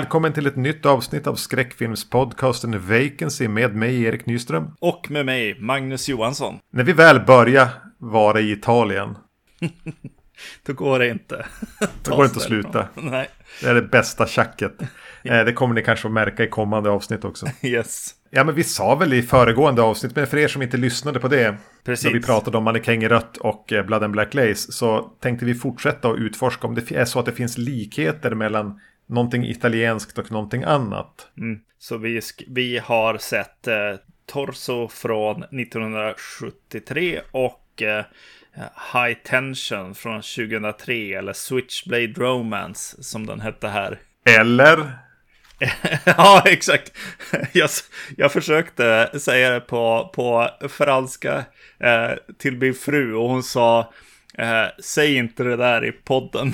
Välkommen till ett nytt avsnitt av skräckfilmspodcasten Vacancy med mig Erik Nyström. Och med mig Magnus Johansson. När vi väl börjar vara i Italien. Då går det inte. Då går det inte att sluta. Nej. Det är det bästa tjacket. Eh, det kommer ni kanske att märka i kommande avsnitt också. Yes. Ja men vi sa väl i föregående avsnitt, men för er som inte lyssnade på det. Precis. När vi pratade om Mannekäng i rött och eh, Blood and Black Lace. Så tänkte vi fortsätta att utforska om det är så att det finns likheter mellan någonting italienskt och någonting annat. Mm. Så vi, vi har sett eh, Torso från 1973 och eh, High Tension från 2003 eller Switchblade Romance som den hette här. Eller? ja, exakt. Jag, jag försökte säga det på, på franska eh, till min fru och hon sa eh, säg inte det där i podden.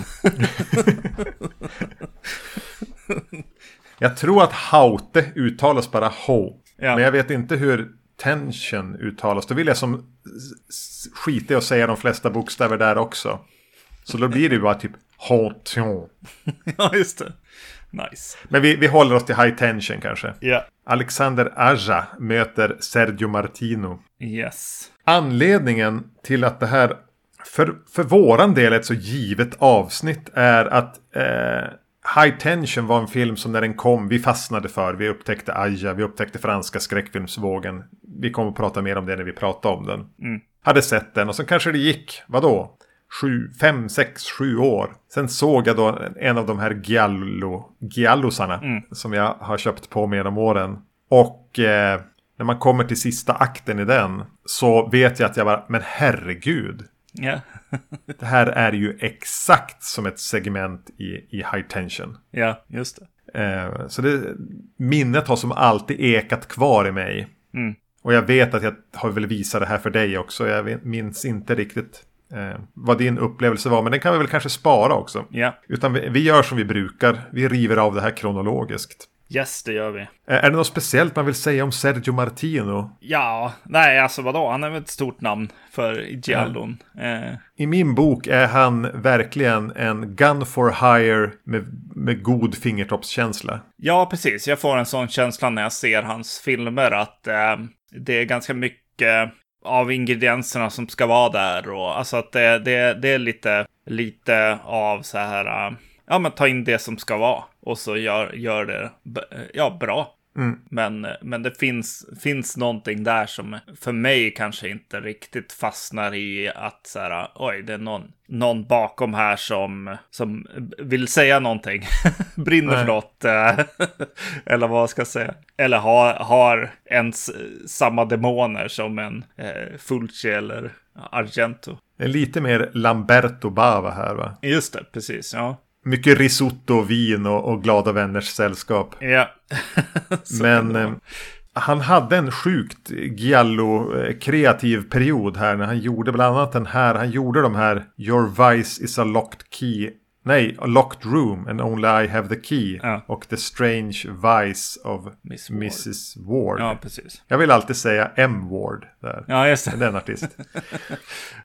jag tror att haute uttalas bara ho. Ja. Men jag vet inte hur tension uttalas. Då vill jag som skita i att säga de flesta bokstäver där också. Så då blir det ju bara typ haution. ja, just det. Nice. Men vi, vi håller oss till high tension kanske. Ja. Alexander Aja möter Sergio Martino. Yes. Anledningen till att det här för, för våran del ett så givet avsnitt är att eh, High Tension var en film som när den kom vi fastnade för. Vi upptäckte Aja, vi upptäckte franska skräckfilmsvågen. Vi kommer att prata mer om det när vi pratar om den. Mm. Hade sett den och sen kanske det gick, vadå? Sju, fem, sex, sju år. Sen såg jag då en av de här giallo, giallosarna Mm. som jag har köpt på mig genom åren. Och eh, när man kommer till sista akten i den så vet jag att jag bara, men herregud. Ja. Det här är ju exakt som ett segment i, i High Tension. ja, just det. Eh, så det, minnet har som alltid ekat kvar i mig. Mm. Och jag vet att jag har väl visat det här för dig också. Jag minns inte riktigt eh, vad din upplevelse var. Men den kan vi väl kanske spara också. Ja. Utan vi, vi gör som vi brukar. Vi river av det här kronologiskt. Yes, det gör vi. Är det något speciellt man vill säga om Sergio Martino? Ja, nej, alltså vadå? Han är väl ett stort namn för Giallon. Eh, I min bok är han verkligen en gun for hire med, med god fingertoppskänsla. ja, precis. Jag får en sån känsla när jag ser hans filmer att eh, det är ganska mycket av ingredienserna som ska vara där. Och, alltså att det, det, det är lite, lite av så här, eh, ja men ta in det som ska vara. Och så gör, gör det ja, bra. Mm. Men, men det finns, finns någonting där som för mig kanske inte riktigt fastnar i att så här, oj, det är någon, någon bakom här som, som vill säga någonting. Brinner Nej. för något. eh, eller vad ska jag säga. Eller har, har ens samma demoner som en eh, Fulci eller Argento. Är lite mer Lamberto Bava här va? Just det, precis. Ja. Mycket risotto, vin och, och glada vänners sällskap. ja. Men eh, han hade en sjukt giallo-kreativ period här när han gjorde bland annat den här. Han gjorde de här Your Vice is a locked key. Nej, a locked room and only I have the key. Ja. Och The Strange Vice of Miss Ward. Mrs Ward. Ja, precis. Jag vill alltid säga M Ward där. Ja, just det. Det är en artist.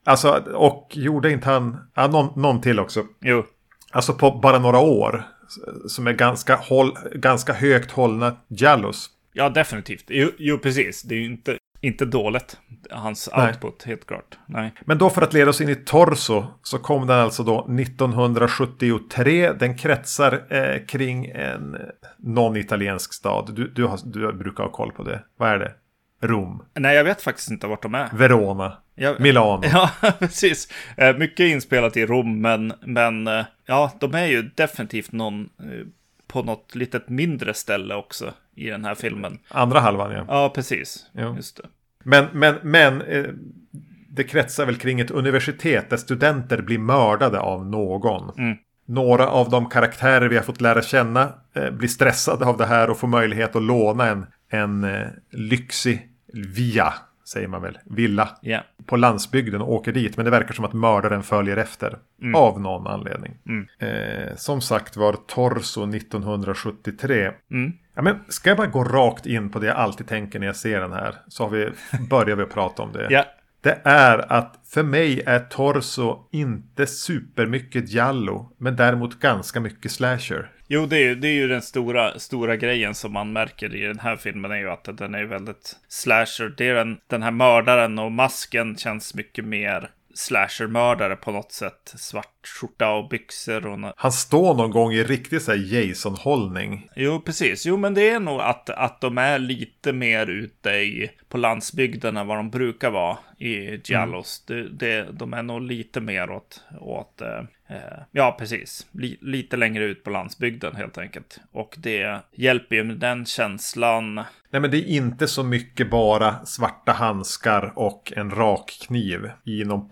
alltså, och gjorde inte han... Ja, någon, någon till också. Jo, Alltså på bara några år. Som är ganska, håll, ganska högt hållna Jallos. Ja, definitivt. Jo, jo, precis. Det är ju inte, inte dåligt, hans Nej. output, helt klart. Nej. Men då för att leda oss in i Torso så kom den alltså då 1973. Den kretsar eh, kring en någon italiensk stad. Du, du, har, du brukar ha koll på det. Vad är det? Rom, Nej, jag vet faktiskt inte vart de är. Verona, Jag, Milano. Ja, precis. Eh, Mycket inspelat i Rom, men, men eh, ja, de är ju definitivt någon eh, på något litet mindre ställe också i den här filmen. Andra halvan ja. Ja, precis. Jo. Just det. Men, men, men det kretsar väl kring ett universitet där studenter blir mördade av någon. Mm. Några av de karaktärer vi har fått lära känna blir stressade av det här och får möjlighet att låna en, en lyxig via, säger man väl, villa Ja. på landsbygden och åker dit. Men det verkar som att mördaren följer efter av någon anledning. Mm. Eh, som sagt var Torso 1973. Mm. Ja, men ska jag bara gå rakt in på det jag alltid tänker när jag ser den här? Så har vi, börjar vi prata om det. Ja. Det är att för mig är Torso inte supermycket Jallo Men däremot ganska mycket slasher. Jo, det är, ju, det är ju den stora, stora grejen som man märker i den här filmen är ju att den är väldigt slasher. Det är den, den här mördaren och masken känns mycket mer slashermördare på något sätt. Svart skjorta och byxor. Och Han står någon gång i riktig så Jason-hållning. Jo, precis. Jo, men det är nog att, att de är lite mer ute i, på landsbygden än vad de brukar vara i Giallos. Mm. Det, det, de är nog lite mer åt, åt eh, eh ja, precis. Li, lite längre ut på landsbygden helt enkelt. Och det hjälper ju med den känslan. Nej, men det är inte så mycket bara svarta handskar och en rak kniv i någon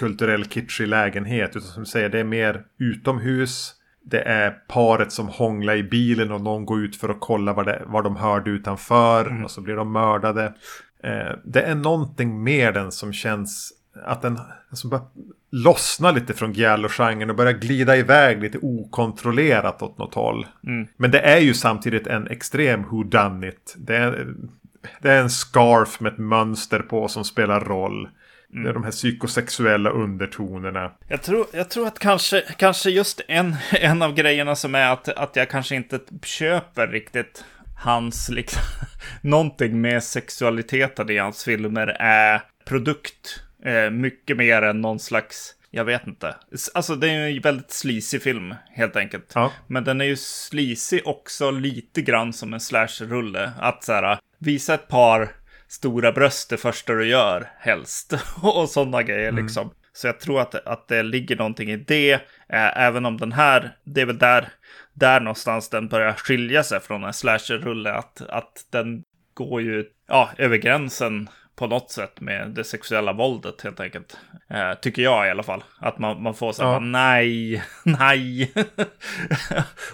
popkulturell kitschig lägenhet. Utan som du säger, det är mer utomhus. Det är paret som hånglar i bilen och någon går ut för att kolla vad, det, vad de hörde utanför. Mm. Och så blir de mördade. Eh, det är någonting med den som känns att den som bara lossnar lite från giallo-genren och börjar glida iväg lite okontrollerat åt något håll. Mm. Men det är ju samtidigt en extrem who done it. Det är, det är en scarf med ett mönster på som spelar roll. Mm. De här psykosexuella undertonerna. Jag tror, jag tror att kanske, kanske just en, en av grejerna som är att, att jag kanske inte köper riktigt hans, liksom, någonting med sexualiteten i hans filmer är produkt. Eh, mycket mer än någon slags, jag vet inte. Alltså det är en väldigt sleazy film helt enkelt. Ja. Men den är ju sleazy också lite grann som en slash-rulle. Att så här, visa ett par stora bröst det första du gör helst. och sådana grejer mm. liksom. Så jag tror att, att det ligger någonting i det. Eh, även om den här, det är väl där, där någonstans den börjar skilja sig från en slasher-rulle. Att, att den går ju ja, över gränsen på något sätt med det sexuella våldet helt enkelt. Eh, tycker jag i alla fall. Att man, man får så ja. nej, nej.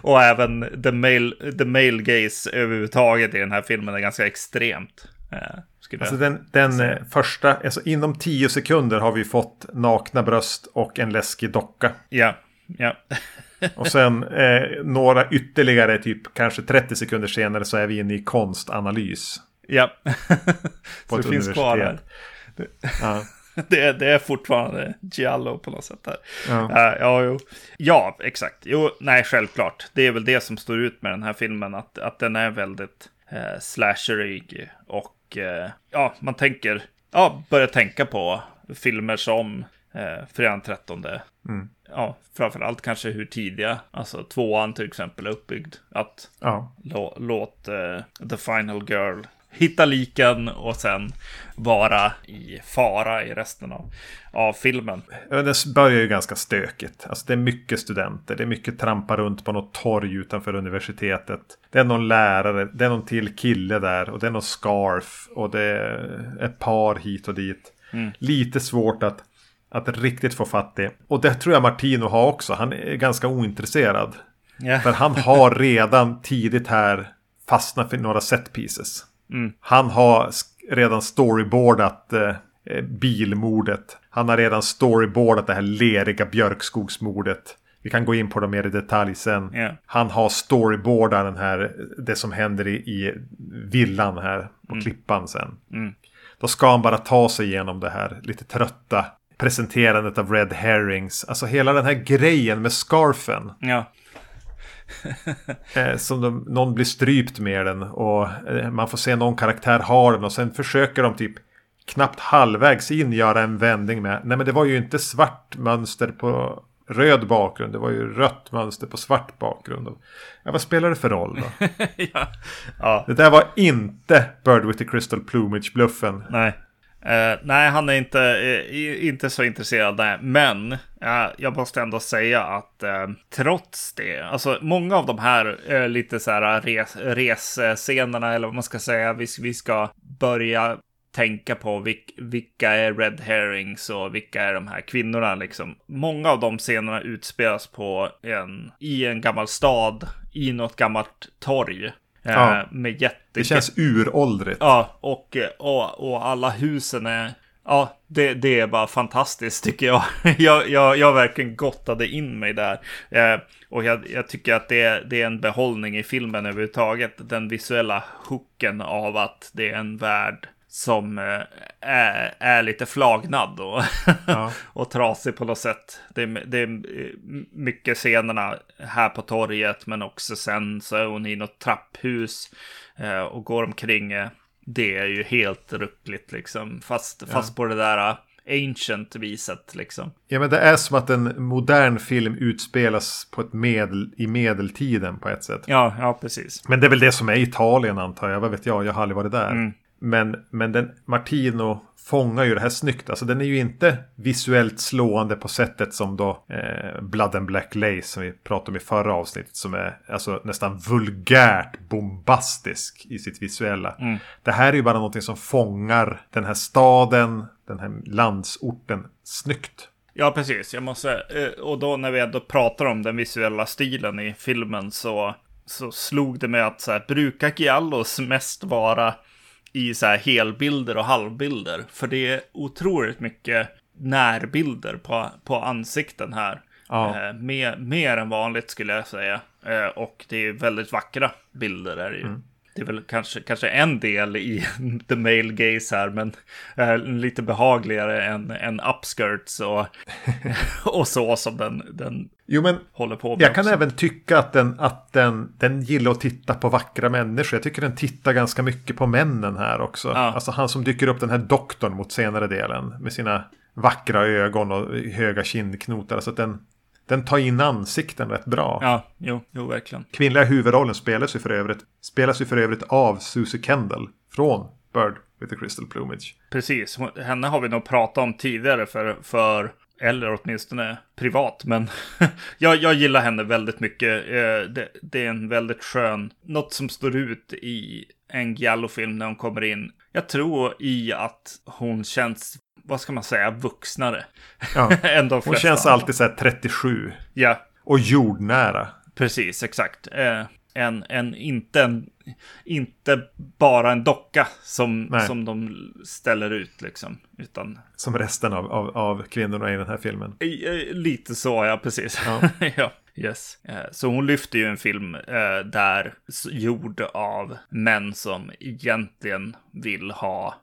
och även the male, the male gaze överhuvudtaget i den här filmen är ganska extremt. Eh, alltså den, den eh, första, alltså inom tio sekunder har vi fått nakna bröst och en läskig docka. Ja, ja. och sen eh, några ytterligare, typ kanske 30 sekunder senare så är vi inne i konstanalys. Ja, så det finns kvar där. Ja. Det är, det är fortfarande Giallo på något sätt här. Ja. Uh, ja, jo. ja, exakt. Jo, nej, självklart. Det är väl det som står ut med den här filmen. Att, att den är väldigt uh, slasherig. Och uh, ja, man tänker, ja, börjar tänka på filmer som uh, Fredagen 13. Mm. Ja, framförallt kanske hur tidiga, alltså tvåan till exempel är uppbyggd. Att ja. låt uh, The Final Girl hitta liken och sen vara i fara i resten av, av filmen. Det börjar ju ganska stökigt. Alltså det är mycket studenter, det är mycket trampa runt på något torg utanför universitetet. Det är någon lärare, det är någon till kille där och det är någon scarf och det är ett par hit och dit. Mm. Lite svårt att, att riktigt få fatt i. Och det tror jag Martino har också. Han är ganska ointresserad. Yeah. För han har redan tidigt här fastnat för några set pieces. Mm. Han har redan storyboardat eh, eh, bilmordet. Han har redan storyboardat det här leriga björkskogsmordet. Vi kan gå in på det mer i detalj sen. Yeah. Han har storyboardat den här, det som händer i, i villan här på mm. klippan sen. Mm. Då ska han bara ta sig igenom det här lite trötta presenterandet av Red Herrings. Alltså hela den här grejen med scarfen. Ja. Eh, som de, någon blir strypt med den och eh, man får se någon karaktär ha den och sen försöker de typ knappt halvvägs in göra en vändning med. Nej men det var ju inte svart mönster på röd bakgrund. Det var ju rött mönster på svart bakgrund. Ja, vad spelar det för roll då? ja. ja. Det där var inte Bird with the Crystal Plumage-bluffen. Nej. Uh, nej, han är inte, uh, inte så intresserad. Nej. Men uh, jag måste ändå säga att trots det, alltså många av de här lite så här res, resscenerna, eller vad man ska säga, vi, vi ska börja tänka på vilk, vilka är Red Herrings och vilka är de här kvinnorna liksom. Många av de scenerna utspelas på en, i en gammal stad, i något gammalt torg. Ja. Eh, med jätte... Det känns uråldrigt. Ja, och, och, och alla husen är... Ja, det, det är bara fantastiskt tycker jag. jag, jag, jag verkligen gottade in mig där. Eh, och jag, jag, tycker att det, det är en behållning i filmen överhuvudtaget. Den visuella hooken av att det är en värld som eh, är, är lite flagnad och, Ja. och trasig på något sätt. Det är, det är eh, mycket scenerna här på torget, men också sen så är hon i något trapphus eh, och går omkring. Det är ju helt ruckligt liksom, fast, fast på det där ancient viset liksom. Ja, men det är som att en modern film utspelas på ett medel, i medeltiden på ett sätt. Ja, ja precis. Men det är väl det som är Italien antar jag. Vad vet jag, jag har aldrig varit där. Mm. Men, men den, Martino fångar ju det här snyggt. Alltså den är ju inte visuellt slående på sättet som då eh, Blood and Black Lace som vi pratade om i förra avsnittet. Som är alltså nästan vulgärt bombastisk i sitt visuella. Mm. Det här är ju bara någonting som fångar den här staden, den här landsorten snyggt. Ja, precis. Jag måste, eh, och då när vi ändå pratar om den visuella stilen i filmen så, så slog det mig att så här, brukar Giallos mest vara i så här helbilder och halvbilder? För det är otroligt mycket närbilder på, på ansikten här. Ja. Eh, mer, mer än vanligt skulle jag säga. Eh, och det är väldigt vackra bilder är det ju. Det är väl kanske, kanske en del i the male gaze här, men eh, lite behagligare än, än upskirts och, och så som den, den Jo men håller på med. Jag kan också. även tycka att den, att den, den gillar att titta på vackra människor. Jag tycker den tittar ganska mycket på männen här också. Ja. Alltså han som dyker upp, den här doktorn mot senare delen. Med sina vackra ögon och höga kindknotar. Alltså den, den tar in ansikten rätt bra. Ja, jo, jo, verkligen. Kvinnliga huvudrollen spelas ju för övrigt, spelas ju för övrigt av Susie Kendall. Från Bird with the Crystal Plumage. Precis, henne har vi nog pratat om tidigare för, för eller åtminstone privat, men jag, jag gillar henne väldigt mycket. Eh, Det, det är en väldigt skön, något som står ut i en Giallo-film när hon kommer in. Jag tror i att hon känns, vad ska man säga, vuxnare Ja. än de Hon flesta. känns alltid så här 37. Ja, Och jordnära. precis, exakt. Eh, En, en, inte, en, inte bara en docka som, Nej. som de ställer ut liksom, utan Som resten av, av, av kvinnorna i den här filmen. I- eh, Lite så, ja, precis. Ja. Ja. Yes. Eh, Så hon lyfter ju en film eh, där gjord av män som egentligen vill ha eh,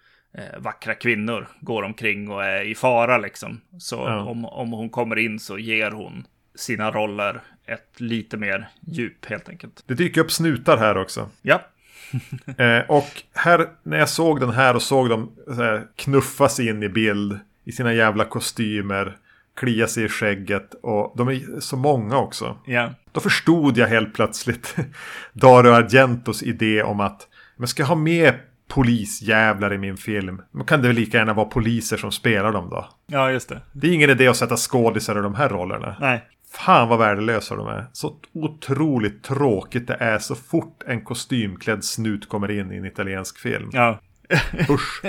vackra kvinnor, går omkring och är i fara liksom. Så Ja. om, om hon kommer in så ger hon sina roller ett lite mer djup helt enkelt. Det dyker upp snutar här också. Ja, Eh, och här, när jag såg den här och såg dem här, knuffa sig in i bild i sina jävla kostymer, klia sig i skägget och de är så många också. ja, Då förstod jag helt plötsligt Dario Argentos idé om att man ska ha med polisjävlar i min film. Men kan det väl lika gärna vara poliser som spelar dem då? ja, just det. Det är ingen idé att sätta skådisar i de här rollerna. Nej, Fan vad värdelösa de är. Så otroligt tråkigt det är så fort en kostymklädd snut kommer in i en italiensk film. ja. Usch.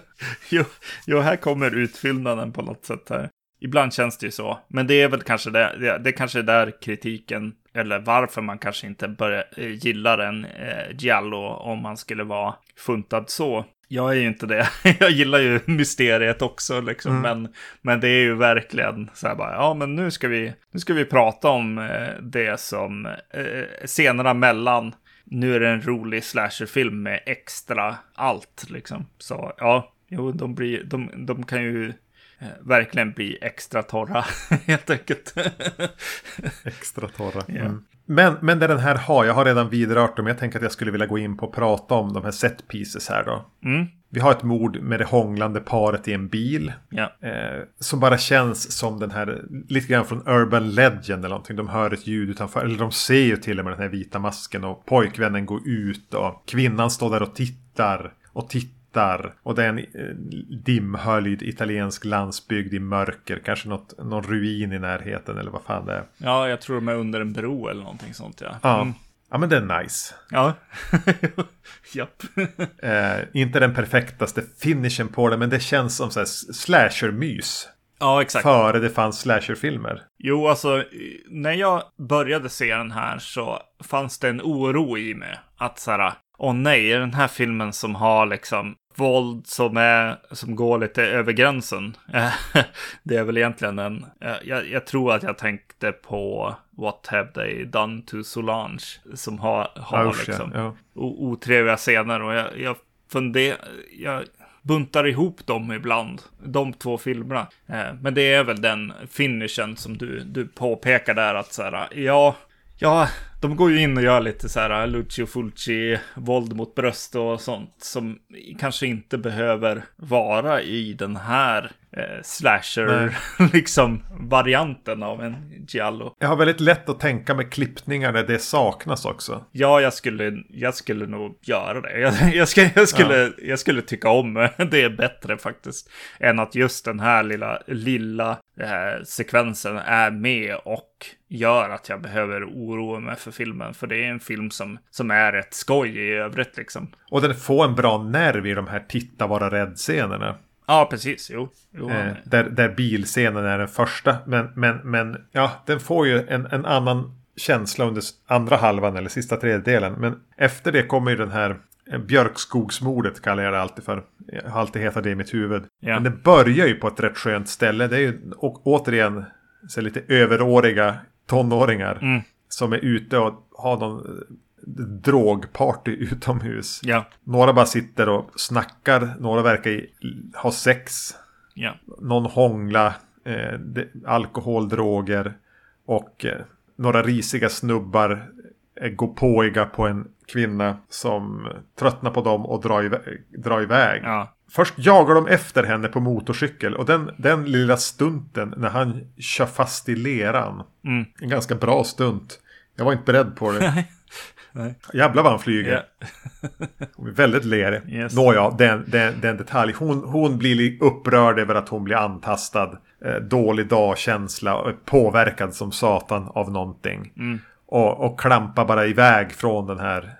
jo, jo, här kommer utfyllnaden på något sätt här. Ibland känns det ju så. Men det är väl kanske det, det, det kanske är där kritiken, eller varför man kanske inte börjar, eh, gillar en eh, Giallo om man skulle vara funtad så. Jag är ju inte det. Jag gillar ju mysteriet också, liksom. Men, men det är ju verkligen så här bara, ja men nu ska vi, nu ska vi prata om eh, det som eh, scenerna mellan nu är det en rolig slasherfilm med extra allt liksom. Så ja, jo, de, blir, de, de kan ju verkligen bli extra torra helt enkelt. Extra torra. Mm. Men, men det den här har, jag har redan vidrört dem. Jag tänker att jag skulle vilja gå in på och prata om de här set pieces här då. Mm, Vi har ett mord med det hånglande paret i en bil. ja, Eh, som bara känns som den här, lite grann från Urban Legend eller någonting. De hör ett ljud utanför, eller de ser ju till och med den här vita masken och pojkvännen går ut och kvinnan står där och tittar och tittar. Och det är en eh, dimhöljd italiensk landsbygd i mörker, kanske något, någon ruin i närheten eller vad fan det är. ja, jag tror de är under en bro eller någonting sånt ja. Ja, Mm, ja men det är nice. ja. Japp. Eh, inte den perfektaste finishen på det, men det känns som slasher-mys. ja, exakt. Före det fanns slasher-filmer. Jo, alltså när jag började se den här så fanns det en oro i mig. Att så här, åh nej, är den här filmen som har liksom våld som, är, som går lite över gränsen? det är väl egentligen en, eh, jag, jag tror att jag tänkte på What have they done to Solange? Som har, har usch, liksom Ja. otrevliga scener och jag, jag funderar, jag, buntar ihop dem ibland. De två filmerna. Eh, men det är väl den finishen som du, du påpekar där att så här, ja, ja, de går ju in och gör lite så här äh, Lucio Fulci, våld mot bröst och sånt som kanske inte behöver vara i den här eh, slasher, liksom varianten av en Giallo. Jag har väldigt lätt att tänka med klippningar när det saknas också. Ja, jag skulle, jag skulle nog göra det. Jag, jag, ska, jag, skulle, ja. jag skulle tycka om det bättre faktiskt. Än att just den här lilla, lilla eh, sekvensen är med och gör att jag behöver oroa mig för filmen. För det är en film som, som är ett skoj i övrigt liksom. Och den får en bra nerv i de här titta vara rädd-scenerna. Ja, precis. Jo. jo eh, där, där bilscenen är den första. Men, men, men ja, den får ju en, en annan känsla under andra halvan eller sista tredjedelen. Men efter det kommer ju den här eh, Björkskogsmordet kallar jag det alltid för. Jag har alltid hetat det i mitt huvud. Ja. Men det börjar ju på ett rätt skönt ställe. Det är ju och, återigen så lite överåriga tonåringar. Mm. Som är ute och har någon drogparty utomhus. Ja. Några bara sitter och snackar. Några verkar ha sex. Ja. Någon hångla. Eh, alkohol, droger. Och eh, några risiga snubbar eh, går påiga på en kvinna som tröttnar på dem och drar iväg. Drar iväg. Ja. Först jagar de efter henne på motorcykel och den, den lilla stunten när han kör fast i leran. Mm. En ganska bra stunt. Jag var inte beredd på det. Nej. Jävlar vad han flyger. Yeah. hon är väldigt lerig. Yes. Nåja, den, den, den detalj. Hon, hon blir upprörd över att hon blir antastad. Eh, dålig dagkänsla. Påverkad som satan av någonting. Mm. Och, och klampar bara iväg från den här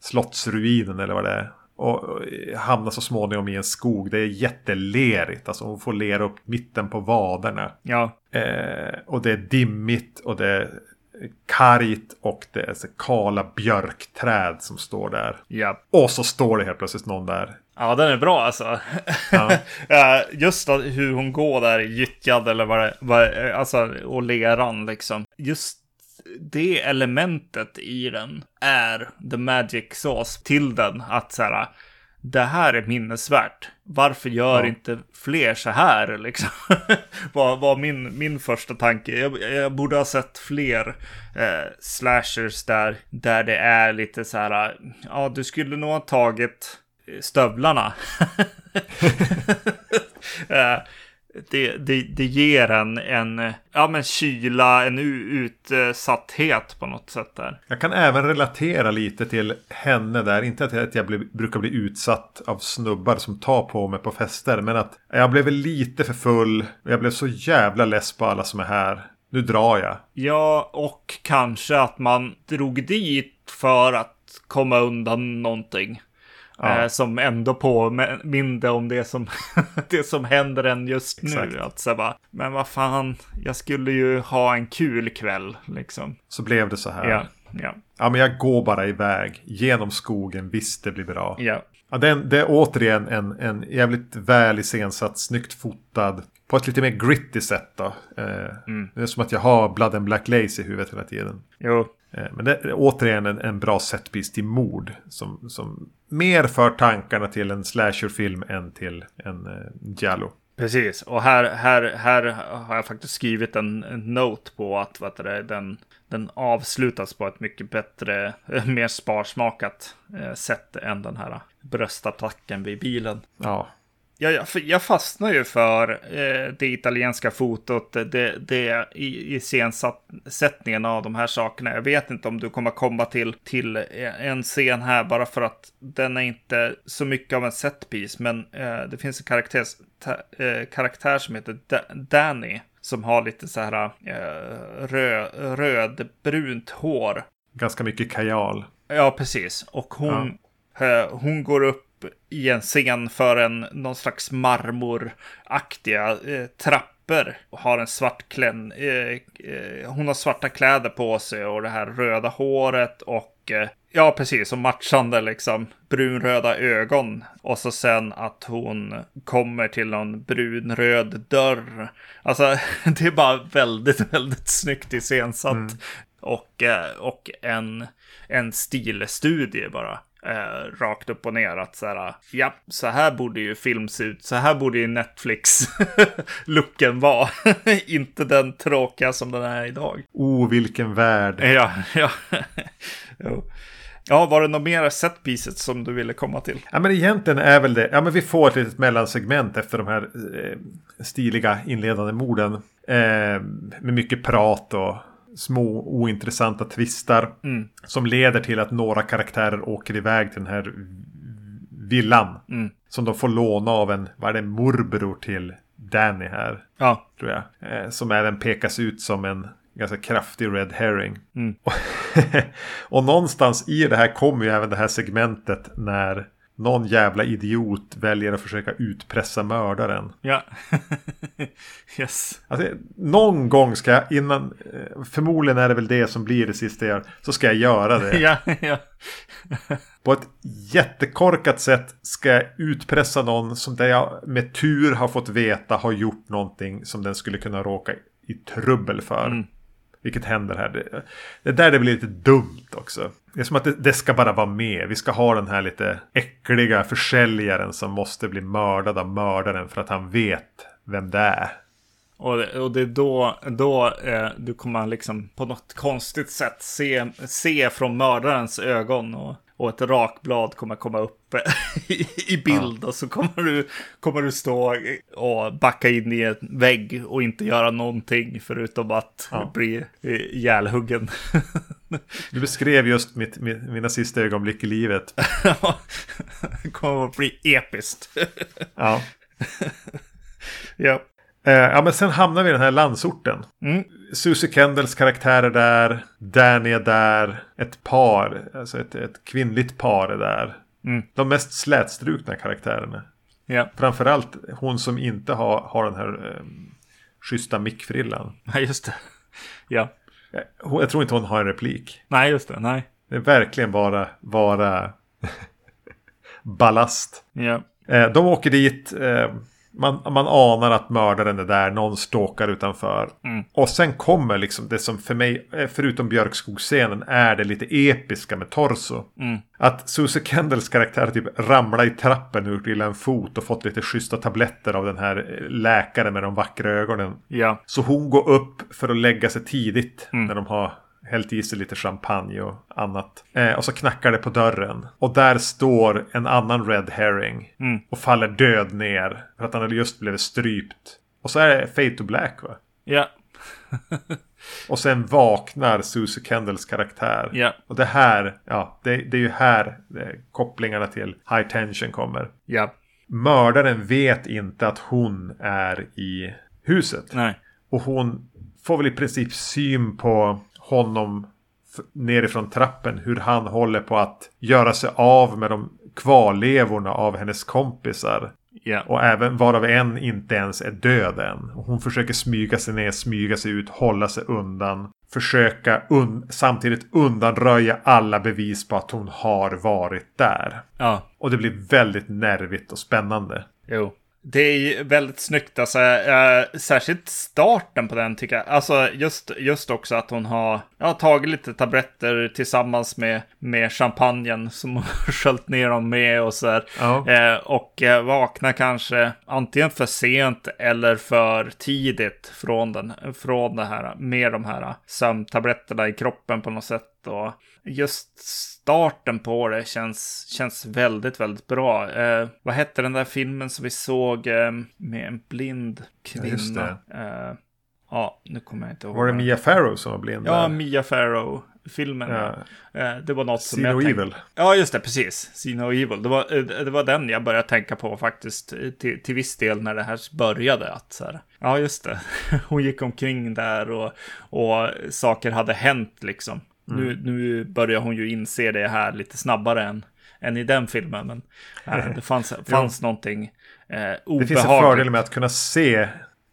slottsruinen eller vad det är. Och, och hamnar så småningom i en skog. Det är jättelerigt. Alltså hon får lera upp mitten på vaderna. Ja. Eh, och det är dimmigt och det är kargt och det är så kala björkträd som står där. Ja. Och så står det helt plötsligt någon där. Ja, den är bra alltså. Ja. Just hur hon går där gyttjad eller vad det vad, alltså och leran liksom. Just det elementet i den är the magic sauce till den. Att så här, det här är minnesvärt. Varför gör ja. inte fler så här liksom? var, var min, min första tanke. Jag, jag borde ha sett fler eh, slashers där, där det är lite så här. Ja, du skulle nog ha tagit stövlarna. eh, det, det, det ger en, en ja, men kyla, en utsatthet på något sätt där. Jag kan även relatera lite till henne där. Inte att jag bli, brukar bli utsatt av snubbar som tar på mig på fester. Men att jag blev lite för full. Jag blev så jävla less på alla som är här. Nu drar jag. Ja, och kanske att man drog dit för att komma undan någonting. Ja. Eh, som ändå påminner om det som, det som händer en just Exakt. nu. Att så bara, men vad fan, jag skulle ju ha en kul kväll liksom. Så blev det så här. Ja, ja. ja men jag går bara iväg genom skogen, visst det blir bra. Ja. Ja, det, är, det är återigen en, en jävligt väl iscensatt, snyggt fotad. På ett lite mer gritty sätt då. Eh, mm. Det är som att jag har Blood and Black Lace i huvudet hela tiden. Jo. Eh, men det är återigen en, en bra setpiece till mord. Som, som mer för tankarna till en slasherfilm än till en eh, Giallo. Precis, och här, här, här har jag faktiskt skrivit en, en note på att vad det, den, den avslutas på ett mycket bättre, mer sparsmakat eh, sätt än den här bröstattacken vid bilen. Ja, jag, jag, fastnar ju för eh, det italienska fotot, det, det i, i scensättningen av de här sakerna. Jag vet inte om du kommer komma till, till en scen här bara för att den är inte så mycket av en setpiece. Men eh, det finns en karaktär, ta, eh, karaktär som heter da Danny som har lite så här eh, röd, rödbrunt hår. Ganska mycket kajal. Ja, precis. Och hon, ja. eh, hon går upp i en scen för en någon slags marmoraktiga eh, trappor. Och har en svart klän, eh, eh, hon har svarta kläder på sig och det här röda håret och eh, ja, precis, och matchande liksom brunröda ögon. Och så sen att hon kommer till någon brunröd dörr. Alltså, det är bara väldigt, väldigt snyggt iscensatt. Mm. Och, eh, och en, en stilstudie bara. Eh, rakt upp och ner. Att så här, ja, så här borde ju film se ut. Så här borde ju Netflix-looken vara. Inte den tråkiga som den är idag. Oh, vilken värld. Ja, ja. Ja, var det något mer set pieces som du ville komma till? Ja, men egentligen är väl det. Ja, men vi får ett litet mellansegment efter de här eh, stiliga inledande morden. Eh, med mycket prat och små ointressanta twistar. Mm. Som leder till att några karaktärer åker iväg till den här villan. Mm. Som de får låna av en, vad är det, morbror till Danny här. Ja. Tror jag. Eh, som även pekas ut som en ganska kraftig red herring. Mm. och någonstans i det här kommer ju även det här segmentet när någon jävla idiot väljer att försöka utpressa mördaren. Ja. yes. Alltså, någon gång ska jag innan, eh, förmodligen är det väl det som blir det sista jag gör, så ska jag göra det. ja, ja. På ett jättekorkat sätt ska jag utpressa någon som där jag med tur har fått veta har gjort någonting som den skulle kunna råka i trubbel för. Mm. Vilket händer här. Det, det där det blir lite dumt också. Det är som att det, det, ska bara vara med. Vi ska ha den här lite äckliga försäljaren som måste bli mördad av mördaren för att han vet vem det är. Och det, och det är då, då eh, du kommer liksom på något konstigt sätt se, se från mördarens ögon. Och, och ett rakblad kommer komma upp i, i bild. Ja. Och så kommer du, kommer du stå och backa in i en vägg och inte göra någonting förutom att ja. bli ihjälhuggen. Du beskrev just mitt, mina sista ögonblick i livet. det kommer att bli episkt. ja. ja. Eh, ja, men sen hamnar vi i den här landsorten. Mm. Susie Kendalls karaktär är där. Danny är där. Ett par, alltså ett, ett kvinnligt par är där. Mm. De mest slätstrukna karaktärerna. Ja. Framförallt hon som inte har, har den här eh, schyssta mickfrillan. Nej, just det. Ja. Jag, jag tror inte hon har en replik. Nej, just det. Nej. Det är verkligen bara, bara ballast. Ja. Eh, de åker dit. Eh, man, man anar att mördaren är där, någon stalkar utanför. Mm. Och sen kommer liksom det som för mig, eh, förutom Björkskogsscenen, är det lite episka med Torso. Mm. Att Susie Kendalls karaktär typ ramlar i trappen ur till en fot och fått lite schyssta tabletter av den här läkaren med de vackra ögonen. Ja. Så hon går upp för att lägga sig tidigt Mm. när de har hällt i sig lite champagne och annat. Eh, och så knackar det på dörren. Och där står en annan Red Herring. Mm. Och faller död ner. För att han hade just blivit strypt. Och så är det Fade to Black va? Ja. Och sen vaknar Susie Kendalls karaktär. Ja. Och det här, ja, det, det är ju här det, kopplingarna till High Tension kommer. Ja. Mördaren vet inte att hon är i huset. Nej. Och hon får väl i princip syn på honom nerifrån trappen. Hur han håller på att göra sig av med de kvarlevorna av hennes kompisar. Ja. Och även varav en inte ens är död än. Och hon försöker smyga sig ner, smyga sig ut, hålla sig undan. Försöka un samtidigt undanröja alla bevis på att hon har varit där. Ja. Och det blir väldigt nervigt och spännande. Jo. Det är väldigt snyggt, alltså, äh, särskilt starten på den tycker jag. Alltså just, just också att hon har ja, tagit lite tabletter tillsammans med, med champagnen som hon sköljt ner dem med och så. Ja. Eh, och eh, vaknar kanske antingen för sent eller för tidigt från, den, från det här med de här sömntabletterna i kroppen på något sätt. Och just starten på det känns, känns väldigt, väldigt bra. Vad hette den där filmen som vi såg eh, med en blind kvinna? Ja, just det. Eh, ja, nu kommer jag inte ihåg. Var det Mia Farrow som var blind? Ja, där? Mia Farrow-filmen. Ja. Eh, det var något som See jag tänkte... Evil. Ja, just det, precis. See No Evil. Det var, det var den jag började tänka på faktiskt till, till viss del när det här började. Att så här, ja, just det. Hon gick omkring där och, och saker hade hänt liksom. Nu, Mm. nu börjar hon ju inse det här lite snabbare än, än i den filmen. Men eh, det fanns, fanns någonting obehagligt. Det finns en fördel med att kunna se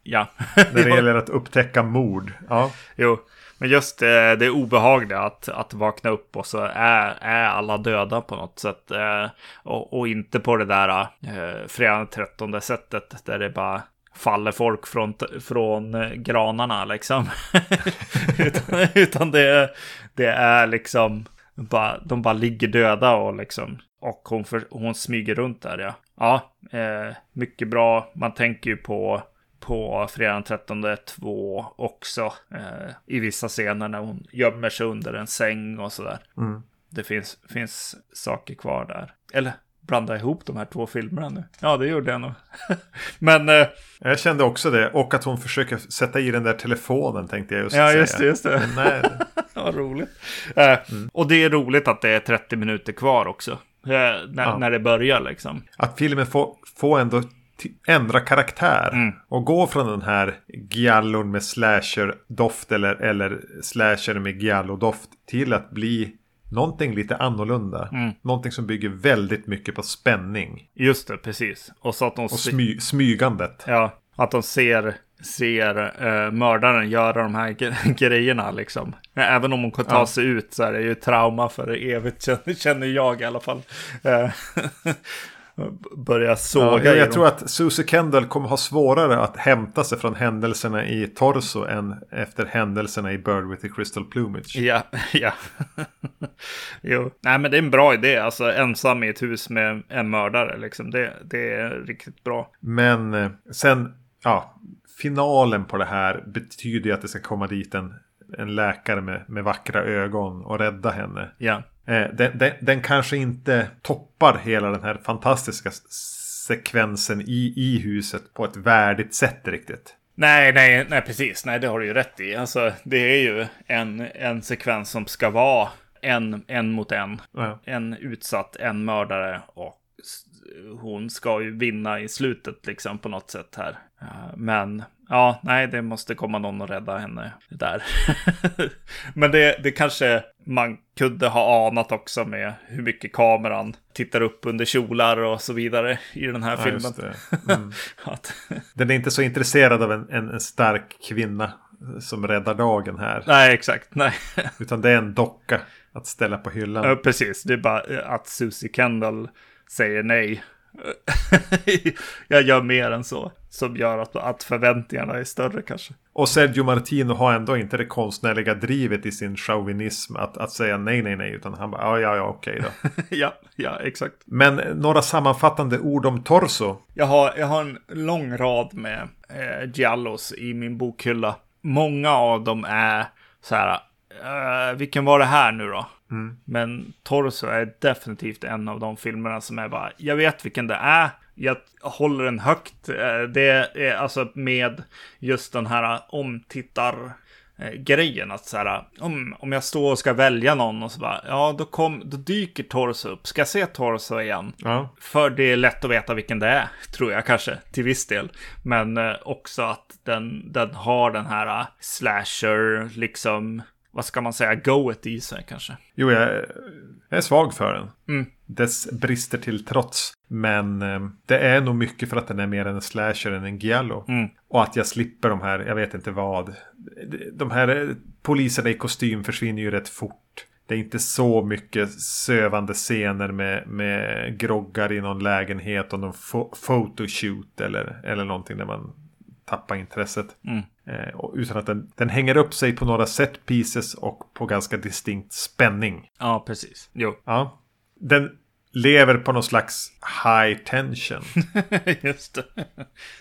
Ja. när det gäller att upptäcka mord. Ja, Jo, men just eh, det obehagliga att, att vakna upp och så är, är alla döda på något sätt. Eh, och, och inte på det där eh, fredag den 13 sättet där det bara faller folk från, från eh, granarna liksom. utan utan det, det är liksom bara, de bara ligger döda och liksom. Och hon, för, hon smyger runt där ja. Ja, eh, mycket bra. Man tänker ju på på fredagen den 13 2 också. Eh, I vissa scener när hon gömmer sig under en säng och sådär. Mm. Det finns, finns saker kvar där. Eller blanda ihop de här två filmerna nu. Ja, det gjorde jag nog. Men... Eh, jag kände också det. Och att hon försöker sätta i den där telefonen tänkte jag just ja, säga. just det. Just det. Nej. Vad roligt. Eh, mm. Och det är roligt att det är 30 minuter kvar också. Eh, när, ja. när det börjar liksom. Att filmen får, får ändå ändra karaktär. Mm. Och gå från den här giallon med slasher-doft eller, eller slasher med giallo-doft till att bli någonting lite annorlunda. Mm. Någonting som bygger väldigt mycket på spänning. Just det, precis. Och, så att de och smy smygandet. Ja, att de ser, ser uh, mördaren göra de här grejerna liksom. Även om hon kan ta ja. sig ut så är det ju trauma för evigt, känner jag i alla fall. Uh, börja såga ja, Jag tror att Susie Kendall kommer ha svårare att hämta sig från händelserna i Torso än efter händelserna i Bird with the Crystal Plumage. Ja, ja. jo, nej men det är en bra idé. Alltså ensam i ett hus med en mördare liksom. Det, det är riktigt bra. Men eh, sen, ja, finalen på det här betyder ju att det ska komma dit en, en läkare med, med vackra ögon och rädda henne. Ja. Eh, den, den, den, kanske inte toppar hela den här fantastiska sekvensen i, i huset på ett värdigt sätt riktigt. Nej, nej, nej, precis. Nej, det har du ju rätt i. Alltså, det är ju en, en sekvens som ska vara en, en mot en. Ja. En utsatt, en mördare och hon ska ju vinna i slutet liksom på något sätt här. Men ja, nej, det måste komma någon och rädda henne där. Men det, det kanske man kunde ha anat också med hur mycket kameran tittar upp under kjolar och så vidare i den här ja, filmen. Mm. Att... Den är inte så intresserad av en, en, en, stark kvinna som räddar dagen här. Nej, exakt. Nej. Utan det är en docka att ställa på hyllan. Ja, precis. Det är bara att Susie Kendall säger nej. jag gör mer än så. Som gör att, att förväntningarna är större kanske. Och Sergio Martino har ändå inte det konstnärliga drivet i sin chauvinism att, att säga nej, nej, nej. Utan han bara, ja, ja, ja, okej då. ja, ja, exakt. Men några sammanfattande ord om Torso? Jag har, jag har en lång rad med eh, Giallos i min bokhylla. Många av dem är så här, uh, vilken var det här nu då? Mm. Men Torso är definitivt en av de filmerna som är bara, jag vet vilken det är, jag håller den högt. Eh, det är alltså med just den här omtittar grejen att så här, om, om jag står och ska välja någon och så bara, ja då, kom, då dyker Torso upp. Ska jag se Torso igen? Ja. För det är lätt att veta vilken det är, tror jag kanske, till viss del. Men eh, också att den, den har den här slasher, liksom, vad ska man säga, goet i sig kanske. Jo, jag är, svag för den. Mm. Dess brister till trots. Men eh, det är nog mycket för att den är mer en slasher än en giallo. Mm. Och att jag slipper de här, jag vet inte vad. De här eh, poliserna i kostym försvinner ju rätt fort. Det är inte så mycket sövande scener med, med groggar i någon lägenhet och någon fo photoshoot eller, eller någonting där man tappa intresset. Mm. Eh, utan att den, den hänger upp sig på några set pieces och på ganska distinkt spänning. Ja, precis. Jo. Ja. Den lever på någon slags high tension. Just det.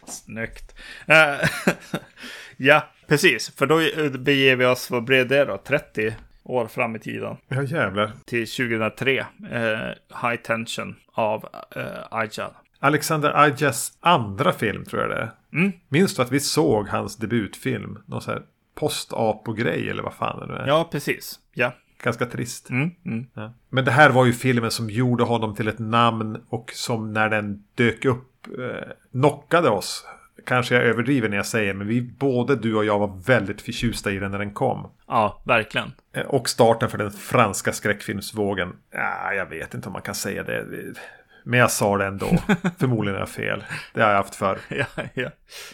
Snyggt. Uh, ja, precis. För då beger vi oss, vad blev det då? 30 år fram i tiden. Ja, jävlar. Till 2003. Uh, eh, high tension av uh, Aja. Alexander Ajas andra film tror jag det är. Mm. Minns du att vi såg hans debutfilm? Någon sån här post-apo-grej eller vad fan det nu är. Ja, precis. Ja. Ganska trist. Mm, mm. Ja. Men det här var ju filmen som gjorde honom till ett namn och som när den dök upp eh, knockade oss. Kanske jag överdriver när jag säger, men vi, både du och jag var väldigt förtjusta i den när den kom. Ja, verkligen. Eh, och starten för den franska skräckfilmsvågen. Ja, jag vet inte om man kan säga det. Men jag sa det ändå. Förmodligen är jag fel. Det har jag haft för. ja, ja.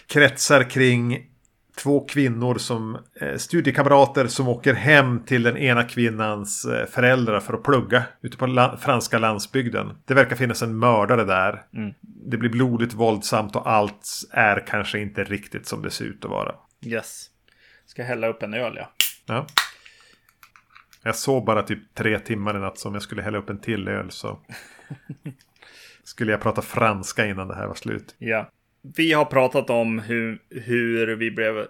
Kretsar kring två kvinnor som eh, studiekamrater som åker hem till den ena kvinnans eh, föräldrar för att plugga ute på la franska landsbygden. Det verkar finnas en mördare där. Mm. Det blir blodigt våldsamt och allt är kanske inte riktigt som det ser ut att vara. Yes. Ska hälla upp en öl ja. Ja. Jag såg bara typ tre timmar i natt så om jag skulle hälla upp en till öl så skulle jag prata franska innan det här var slut. Ja. Vi har pratat om hur, hur vi blev eh,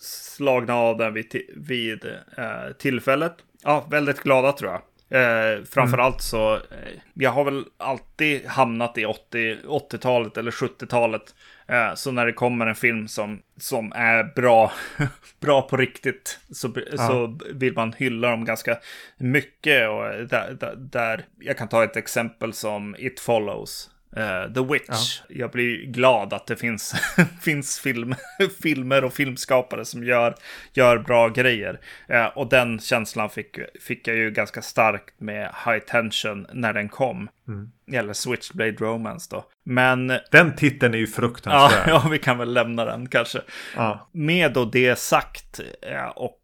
slagna av den vid, vid eh, tillfället. Ja, väldigt glada tror jag. Eh, framförallt mm. så, eh, jag har väl alltid hamnat i 80, 80-talet eller 70-talet. Eh, så när det kommer en film som, som är bra, bra på riktigt så, ja. så vill man hylla dem ganska mycket. Och där, där, där, jag kan ta ett exempel som It Follows. Uh, The Witch. Ja. Jag blir glad att det finns, finns film, filmer och filmskapare som gör, gör bra grejer. Uh, och den känslan fick, fick jag ju ganska starkt med High Tension när den kom. Mm. Eller Switchblade Romance då. Men... Den titeln är ju fruktansvärd. Ja, ja vi kan väl lämna den kanske. Ja. Med då det sagt uh, och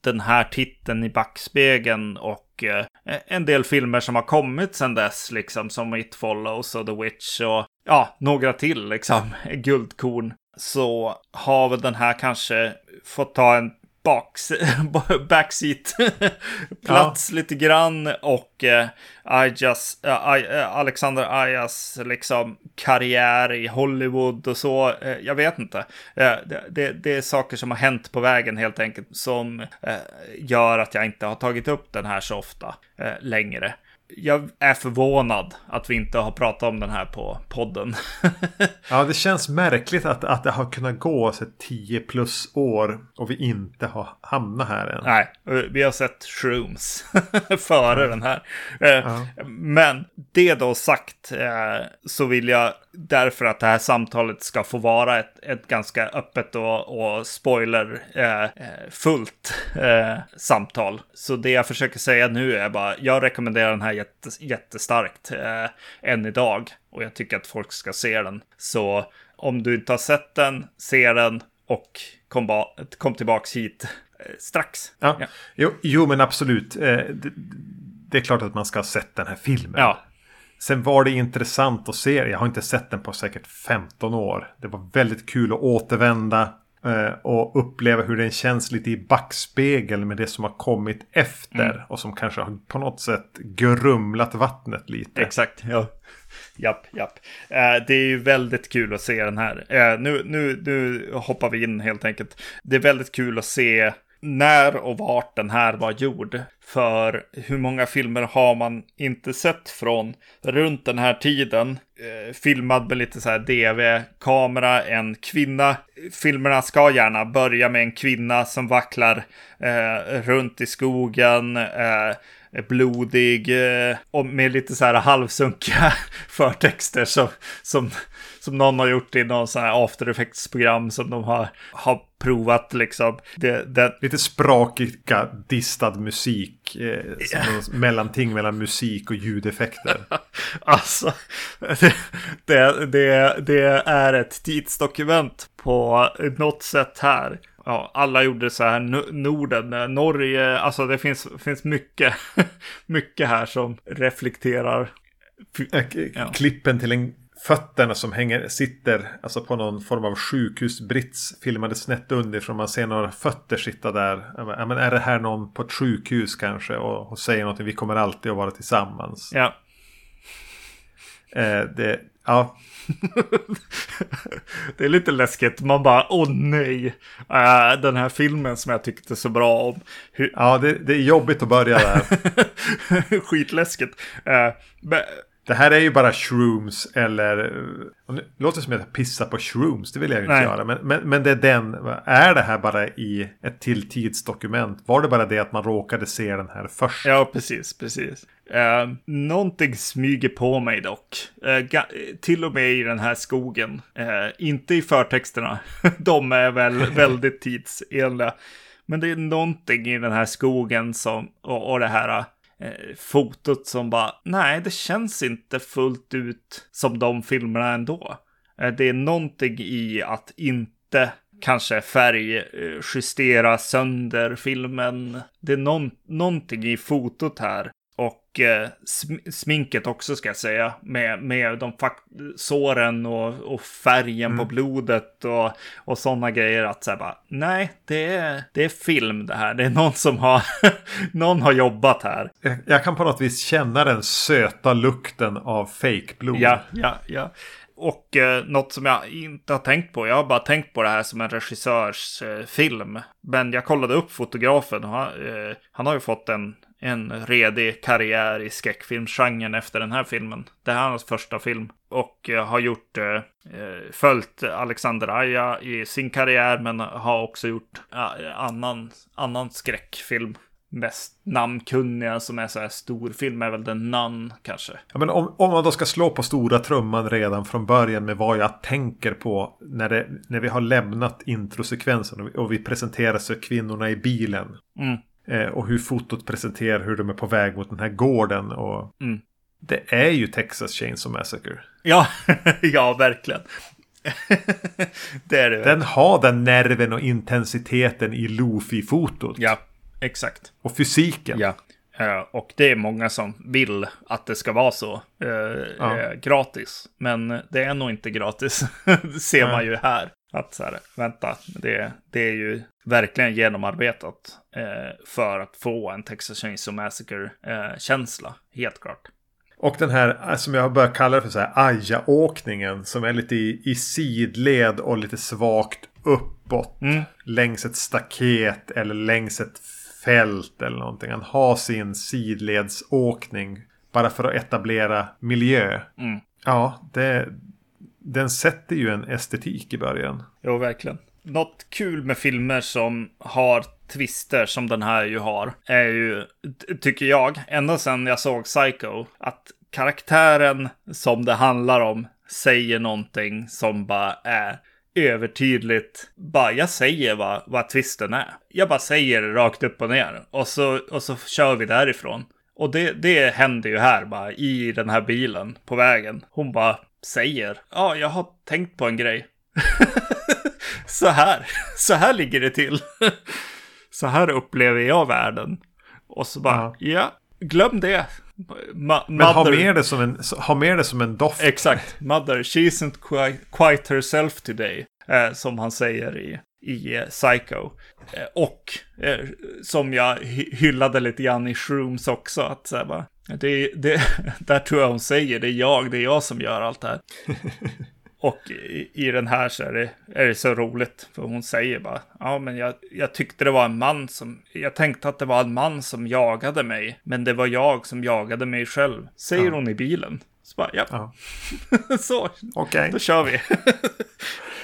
den här titeln i backspegeln och och eh, en del filmer som har kommit sedan dess, liksom som It Follows och The Witch och ja, några till liksom, guldkorn. Så har väl den här kanske fått ta en baks, backseat plats ja. lite grann och eh, Ajas, äh, Alexander Ajas liksom karriär i Hollywood och så. Eh, jag vet inte. Eh, det, det, det, är saker som har hänt på vägen helt enkelt som eh, gör att jag inte har tagit upp den här så ofta eh, längre jag är förvånad att vi inte har pratat om den här på podden. ja, det känns märkligt att, att det har kunnat gå så 10 plus år och vi inte har hamnat här än. Nej, vi har sett Shrooms före ja. den här. Eh, ja. Men det då sagt eh, så vill jag därför att det här samtalet ska få vara ett, ett ganska öppet och, och spoilerfullt eh, eh, samtal. Så det jag försöker säga nu är bara, jag rekommenderar den här jätte, jättestarkt eh, än idag. Och jag tycker att folk ska se den. Så om du inte har sett den, se den och kom, ba, kom tillbaks hit eh, strax. Ja. ja. Jo, jo, men absolut. Eh, det, det, är klart att man ska ha sett den här filmen. Ja. Sen var det intressant att se. Jag har inte sett den på säkert 15 år. Det var väldigt kul att återvända eh, och uppleva hur den känns lite i backspegel med det som har kommit efter. Mm. Och som kanske har på något sätt grumlat vattnet lite. Exakt, ja. Japp, japp. Eh, det är ju väldigt kul att se den här. Eh, nu, nu, nu hoppar vi in helt enkelt. Det är väldigt kul att se när och vart den här var gjord. För hur många filmer har man inte sett från runt den här tiden? Eh, filmad med lite så här DV-kamera, en kvinna. Filmerna ska gärna börja med en kvinna som vacklar eh, runt i skogen. Eh, blodig eh, och med lite så här halvsunkiga förtexter som, som, som någon har gjort i någon sån här after effects-program som de har, har provat liksom. Det, det... Lite sprakiga distad musik. Eh, yeah. mellanting mellan musik och ljudeffekter. alltså, det, det, det, det är ett tidsdokument på något sätt här ja, alla gjorde så här, Norden, eh, Norge, alltså det finns, finns mycket, mycket här som reflekterar. Ja. Klippen till en fötterna som hänger, sitter alltså på någon form av sjukhusbrits filmade snett underifrån. Man ser några fötter sitta där. Ja, men är det här någon på ett sjukhus kanske? Och, och säger någonting, vi kommer alltid att vara tillsammans. Ja. Eh, det, ja, det är lite läskigt. Man bara, åh nej. Uh, den här filmen som jag tyckte så bra om. Hur... Ja, det, det, är jobbigt att börja där. Skitläskigt. Uh, det här är ju bara shrooms eller... Det låter som att jag pissar på shrooms, det vill jag ju inte Nej. göra. Men, men, men det är den... Är det här bara i ett till tidsdokument? Var det bara det att man råkade se den här först? Ja, precis, precis. Uh, någonting smyger på mig dock. Uh, till och med i den här skogen. Uh, inte i förtexterna. De är väl väldigt tidsenliga. Men det är någonting i den här skogen som, och, och det här eh, fotot som bara, nej, det känns inte fullt ut som de filmerna ändå. Eh, det är någonting i att inte kanske färgjustera eh, sönder filmen. Det är någon, någonting i fotot här. Eh, sm sminket också ska jag säga. Med, med de såren och, och färgen mm. på blodet och, och sådana grejer. Att säga bara, nej, det är, det är film det här. Det är någon som har, någon har jobbat här. Jag, jag kan på något vis känna den söta lukten av fake blod. Ja, ja, ja. Och eh, något som jag inte har tänkt på, jag har bara tänkt på det här som en regissörs eh, film. Men jag kollade upp fotografen och han, eh, han har ju fått en, en redig karriär i skräckfilmsgenren efter den här filmen. Det här är hans första film. Och eh, har gjort, eh, eh, följt Alexander Aja i sin karriär men har också gjort annan, annan skräckfilm mest namnkunniga som är så här storfilm är väl den Nun kanske. Ja, men om, om man då ska slå på stora trumman redan från början med vad jag tänker på när, det, när vi har lämnat introsekvensen och vi, och vi presenterar sig kvinnorna i bilen. Mm. Eh, och hur fotot presenterar hur de är på väg mot den här gården. Och mm. Det är ju Texas Chainsaw Massacre. Ja, ja verkligen. det är det. Den har den nerven och intensiteten i Lofi-fotot. Ja, Exakt. Och fysiken. Ja. Uh, och det är många som vill att det ska vara så. Uh, ja. uh, gratis. Men det är nog inte gratis. det ser Nej. man ju här. Att så här, vänta, det, det är ju verkligen genomarbetat för att få en Texas Chainsaw Massacre-känsla. helt klart. Och den här som jag börjar kalla det för så här aja-åkningen som är lite i, i sidled och lite svagt uppåt. Mm. Längs ett staket eller längs ett fält eller någonting. Han har sin sidledsåkning bara för att etablera miljö. Mm. Ja, det, den sätter ju en estetik i början. Jo, verkligen. Något kul med filmer som har twister som den här ju har är ju, tycker jag, ända sedan jag såg Psycho, att karaktären som det handlar om säger någonting som bara är övertydligt. Bara jag säger vad, vad twisten är. Jag bara säger det rakt upp och ner. Och så, och så kör vi därifrån. Och det, det händer ju här bara i den här bilen på vägen. Hon bara säger. Ja, jag har tänkt på en grej. så här. Så här ligger det till. så här upplever jag världen. Och så bara, ja, ja glöm det. Ma Men ha med, det som en, ha med det som en doft. Exakt. Mother, she isn't quite, quite herself today. Eh, som han säger i, i eh, Psycho. Eh, och eh, som jag hyllade lite grann i Shrooms också. Att så här, bara, det, det, där tror jag hon säger, det är jag, det är jag som gör allt det här. Och i, i, den här så är det, är det så roligt. För hon säger bara, ja men jag, jag tyckte det var en man som, jag tänkte att det var en man som jagade mig. Men det var jag som jagade mig själv. Säger ja. hon i bilen. Så bara, ja. ja. så, okay. då kör vi.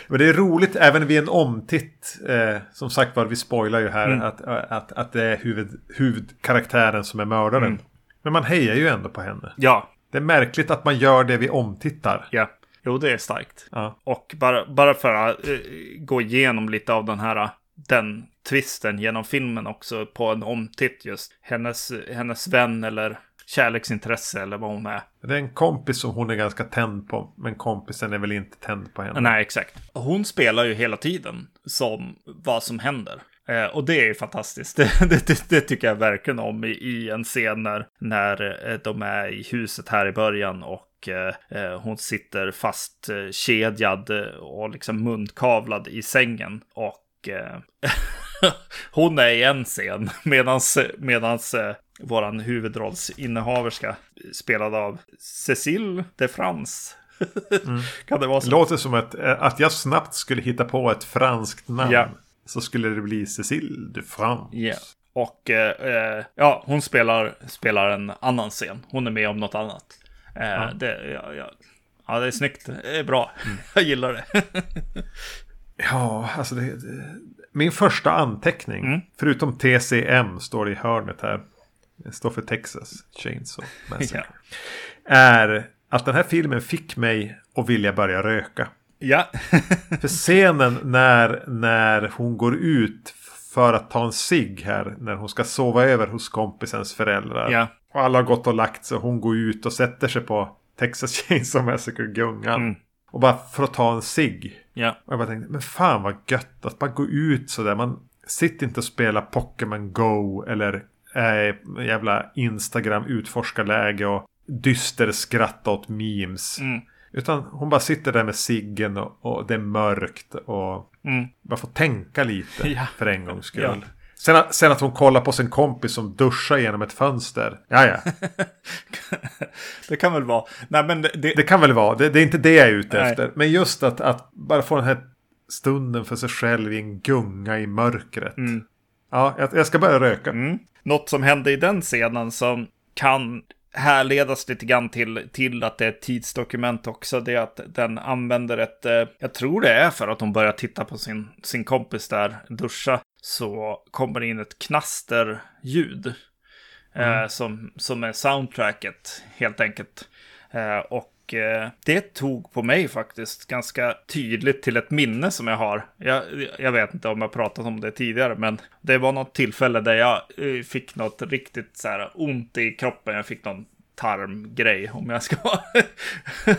men det är roligt även vid en omtitt. Eh, som sagt var, vi spoilar ju här mm. att, att, att det är huvud, huvudkaraktären som är mördaren. Mm. Men man hejar ju ändå på henne. Ja. Det är märkligt att man gör det vid omtittar. Ja. Jo, det är starkt. Ja. Och bara, bara för att uh, gå igenom lite av den här den twisten genom filmen också på en omtitt just. Hennes, hennes vän eller kärleksintresse eller vad hon är. Det är en kompis som hon är ganska tänd på. Men kompisen är väl inte tänd på henne. Nej, exakt. Hon spelar ju hela tiden som vad som händer. Eh, och det är ju fantastiskt. Det, det, det, tycker jag verkligen om i, i en scen när, när eh, de är i huset här i början och och eh, hon sitter fast eh, kedjad och liksom munkavlad i sängen. Och eh, hon är i en scen medans, medans eh, våran huvudrollsinnehaverska spelad av Cécile de France. mm. kan det vara så? Låter som att, eh, att jag snabbt skulle hitta på ett franskt namn. Ja. Så skulle det bli Cécile de France. Ja. Och eh, ja, hon spelar, spelar en annan scen. Hon är med om något annat. Eh, ja. Det, ja, ja, ja, det är snyggt. Det är bra. Mm. Jag gillar det. ja, alltså det, det, min första anteckning, mm. förutom TCM, står det i hörnet här. Det står för Texas Chainsaw Massacre. ja. Är att den här filmen fick mig att vilja börja röka. Ja. för scenen när, när hon går ut för att ta en cigg här. När hon ska sova över hos kompisens föräldrar. Ja. Och alla har gått och lagt sig. Hon går ut och sätter sig på Texas Chainsaw Massacre-gungan. Mm. Och bara för att ta en cigg. Ja. Och jag bara tänkte, men fan vad gött att bara gå ut sådär. Man sitter inte och spelar Pokémon Go eller är jävla Instagram utforskarläge och dyster skratta åt memes. Mm. Utan hon bara sitter där med ciggen och, och det är mörkt och Mm. bara får tänka lite Ja. för en gångs skull. Ja. Sen, sen att hon kollar på sin kompis som duschar genom ett fönster. Ja, ja. det kan väl vara. Nej, men det, det, Det kan väl vara. Det, det är inte det jag är ute Nej. efter. Men just att, att bara få den här stunden för sig själv i en gunga i mörkret. Mm. Ja, jag, jag ska börja röka. Mm. Något som hände i den scenen som kan härledas lite grann till, till att det är ett tidsdokument också. Det är att den använder ett, eh, jag tror det är för att hon börjar titta på sin, sin kompis där duscha. Så kommer det in ett knasterljud. Eh, som, som är soundtracket helt enkelt. Eh, och eh, det tog på mig faktiskt ganska tydligt till ett minne som jag har. Jag, jag vet inte om jag pratat om det tidigare, men det var något tillfälle där jag eh, fick något riktigt så här ont i kroppen. Jag fick någon tarmgrej om jag ska vara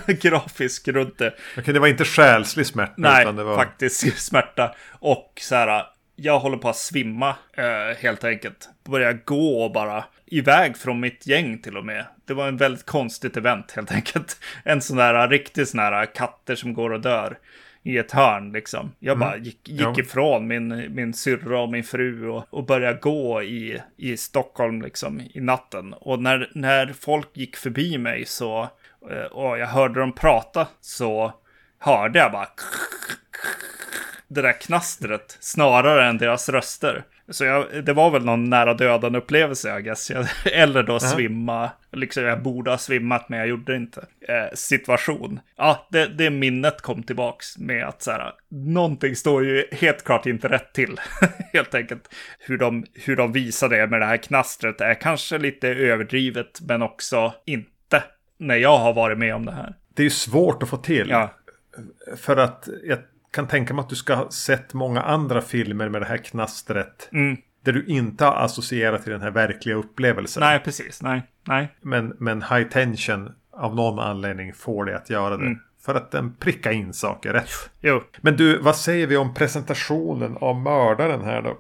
grafisk runt det. Okej, det var inte själslig smärta. Nej, utan det var... faktiskt smärta. Och så här, jag håller på att svimma eh, helt enkelt. Börjar gå och bara iväg från mitt gäng till och med. Det var en väldigt konstigt event helt enkelt. En sån där riktig sån här katter som går och dör i ett hörn liksom. Jag bara gick, gick Ja. ifrån min, min syrra och min fru och, och började gå i, i Stockholm liksom i natten. Och när, när folk gick förbi mig så, eh, och jag hörde dem prata så hörde jag bara det där knastret snarare än deras röster. Så jag, det var väl någon nära döden upplevelse, jag guess. Jag, eller då svimma. Liksom jag borde ha svimmat, men jag gjorde det inte. Eh, situation. Ja, det, det minnet kom tillbaks med att så här, någonting står ju helt klart inte rätt till. helt enkelt. Hur de, hur de visar det med det här knastret är kanske lite överdrivet, men också inte. När jag har varit med om det här. Det är ju svårt att få till. Ja, För att jag kan tänka mig att du ska ha sett många andra filmer med det här knastret. Mm. Där du inte har associerat till den här verkliga upplevelsen. nej precis, nej, nej. Men, men High Tension av någon anledning får det att göra det. Mm. För att den prickar in saker rätt. Jo, Men du, vad säger vi om presentationen av mördaren här då?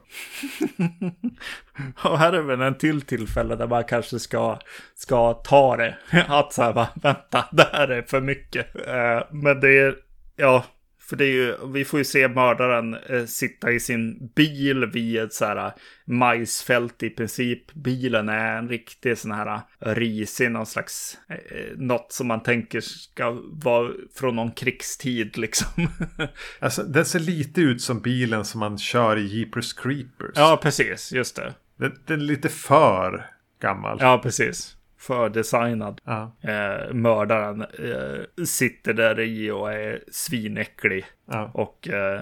Och här är väl en till tillfälle där man kanske ska, ska ta det. Att så här bara, vänta, det här är för mycket. Eh, men det är, ja, för det är ju, vi får ju se mördaren eh, sitta i sin bil vid ett så här eh, majsfält i princip. Bilen är en riktig sån här eh, risig, någon slags, eh, något som man tänker ska vara från någon krigstid liksom. Alltså, den ser lite ut som bilen som man kör i Jeepers Creepers. ja, precis, just det. Den, den är lite för gammal. Ja, precis. Fördesignad. Ja. eh, mördaren eh, sitter där i och är svinäcklig. Ja. Och eh,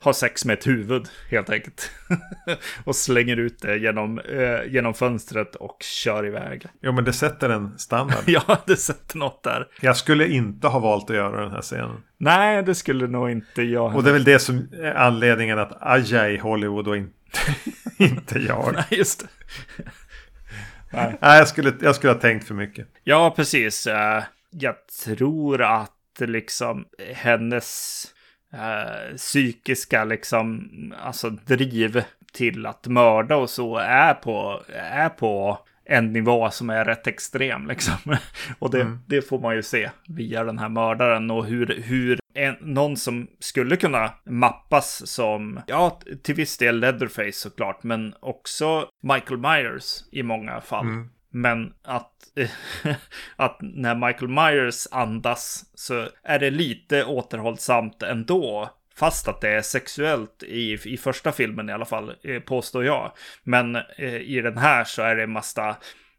har sex med ett huvud helt enkelt. och slänger ut det genom, eh, genom fönstret och kör iväg. Jo, men det sätter en standard. Jag hade sett något där. Jag skulle inte ha valt att göra den här scenen. Nej, det skulle nog inte jag. Och det är väl det som är anledningen att Aja i Hollywood och inte, inte jag. Nej, just det. Nej. Nej, jag skulle, jag skulle ha tänkt för mycket. Ja, precis. Eh, Jag tror att liksom hennes eh, psykiska liksom, alltså driv till att mörda och så är på, är på en nivå som är rätt extrem liksom. Och det, det får man ju se via den här mördaren och hur, hur en, någon som skulle kunna mappas som, ja, till viss del Leatherface såklart, men också Michael Myers i många fall. Men att, att när Michael Myers andas så är det lite återhållsamt ändå. Fast att det är sexuellt i, i första filmen i alla fall, eh, påstår jag. Men eh, i den här så är det massa,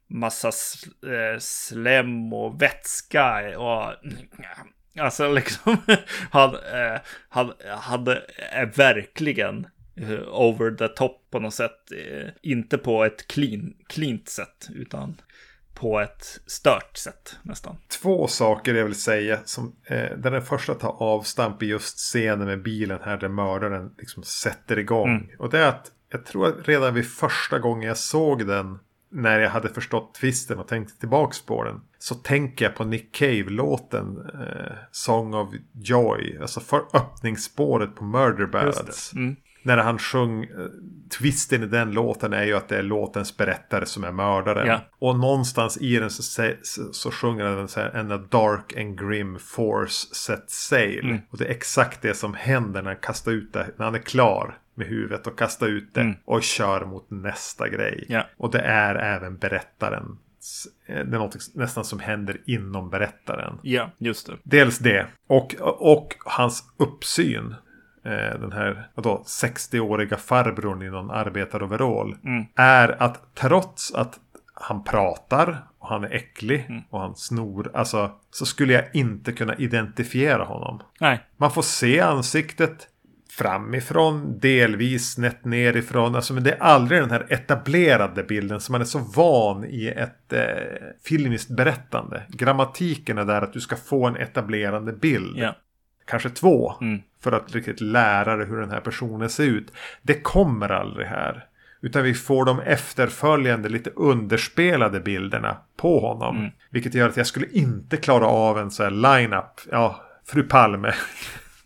massa eh, slem och vätska och... Alltså liksom, han, eh, han, han är verkligen eh, over the top på något sätt. Eh, inte på ett clean, cleant sätt, utan på ett stört sätt nästan. Två saker jag vill säga. Som, eh, den första tar avstamp i just scenen med bilen här där mördaren liksom sätter igång. Mm. Och det är att jag tror att redan vid första gången jag såg den. När jag hade förstått twisten och tänkte tillbaks på den. Så tänker jag på Nick Cave-låten eh, Song of Joy. Alltså för öppningsspåret på Murder Ballads. Mm. när han sjöng, eh, twisten i den låten är ju att det är låtens berättare som är mördaren. Ja. Och någonstans i den så, så, så sjunger den så här, And a dark and grim force set sail. Mm. Och det är exakt det som händer när han kastar ut det, när han är klar med huvudet och kastar ut det och kör mot nästa grej. Mm. Ja. Och det är även berättaren. Det är något nästan som händer inom berättaren. Ja, just det. Dels det. Och, och hans uppsyn. Eh, den här vadå, 60-åriga farbrorn i någon arbetaroverall. Är att trots att han pratar och han är äcklig och han snor. Alltså så skulle jag inte kunna identifiera honom. Nej. Man får se ansiktet framifrån, delvis snett nerifrån. Alltså, men det är aldrig den här etablerade bilden som man är så van i ett eh, filmiskt berättande. Grammatiken är där att du ska få en etablerande bild. Ja. Kanske två. Mm. För att riktigt lära dig hur den här personen ser ut. Det kommer aldrig här. Utan vi får de efterföljande lite underspelade bilderna på honom. Mm. Vilket gör att jag skulle inte klara av en sån här line-up. Ja, fru Palme.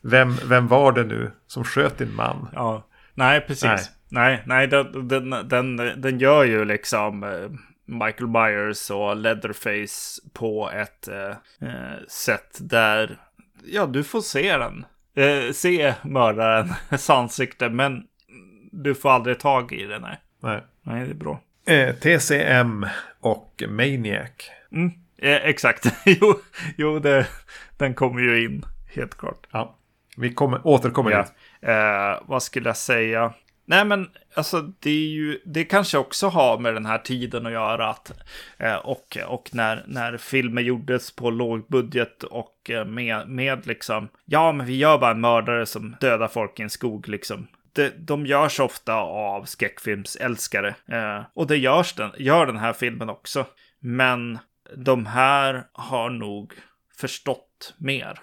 Vem, vem var det nu som sköt din man? Ja. Nej, precis. Nej. Nej, nej, den, den, den, den gör ju liksom eh, Michael Myers och Leatherface på ett eh, eh, sätt där, ja, du får se den. Eh, se mördarens ansikte, men du får aldrig tag i det, nej. Nej. Nej, det är bra. Eh, TCM och Maniac. Mm, eh, exakt. jo, jo det, den kommer ju in, helt klart. Ja, vi kommer, återkommer Ja. dit. Eh, vad skulle jag säga? Nej, men alltså det är ju, det kanske också har med den här tiden att göra. Att, eh, och och när, när filmer gjordes på låg budget och eh, med, med liksom, ja men vi gör bara en mördare som dödar folk i en skog liksom. Det, de görs ofta av skräckfilmsälskare. Eh, och det görs den, gör den här filmen också. Men de här har nog förstått mer.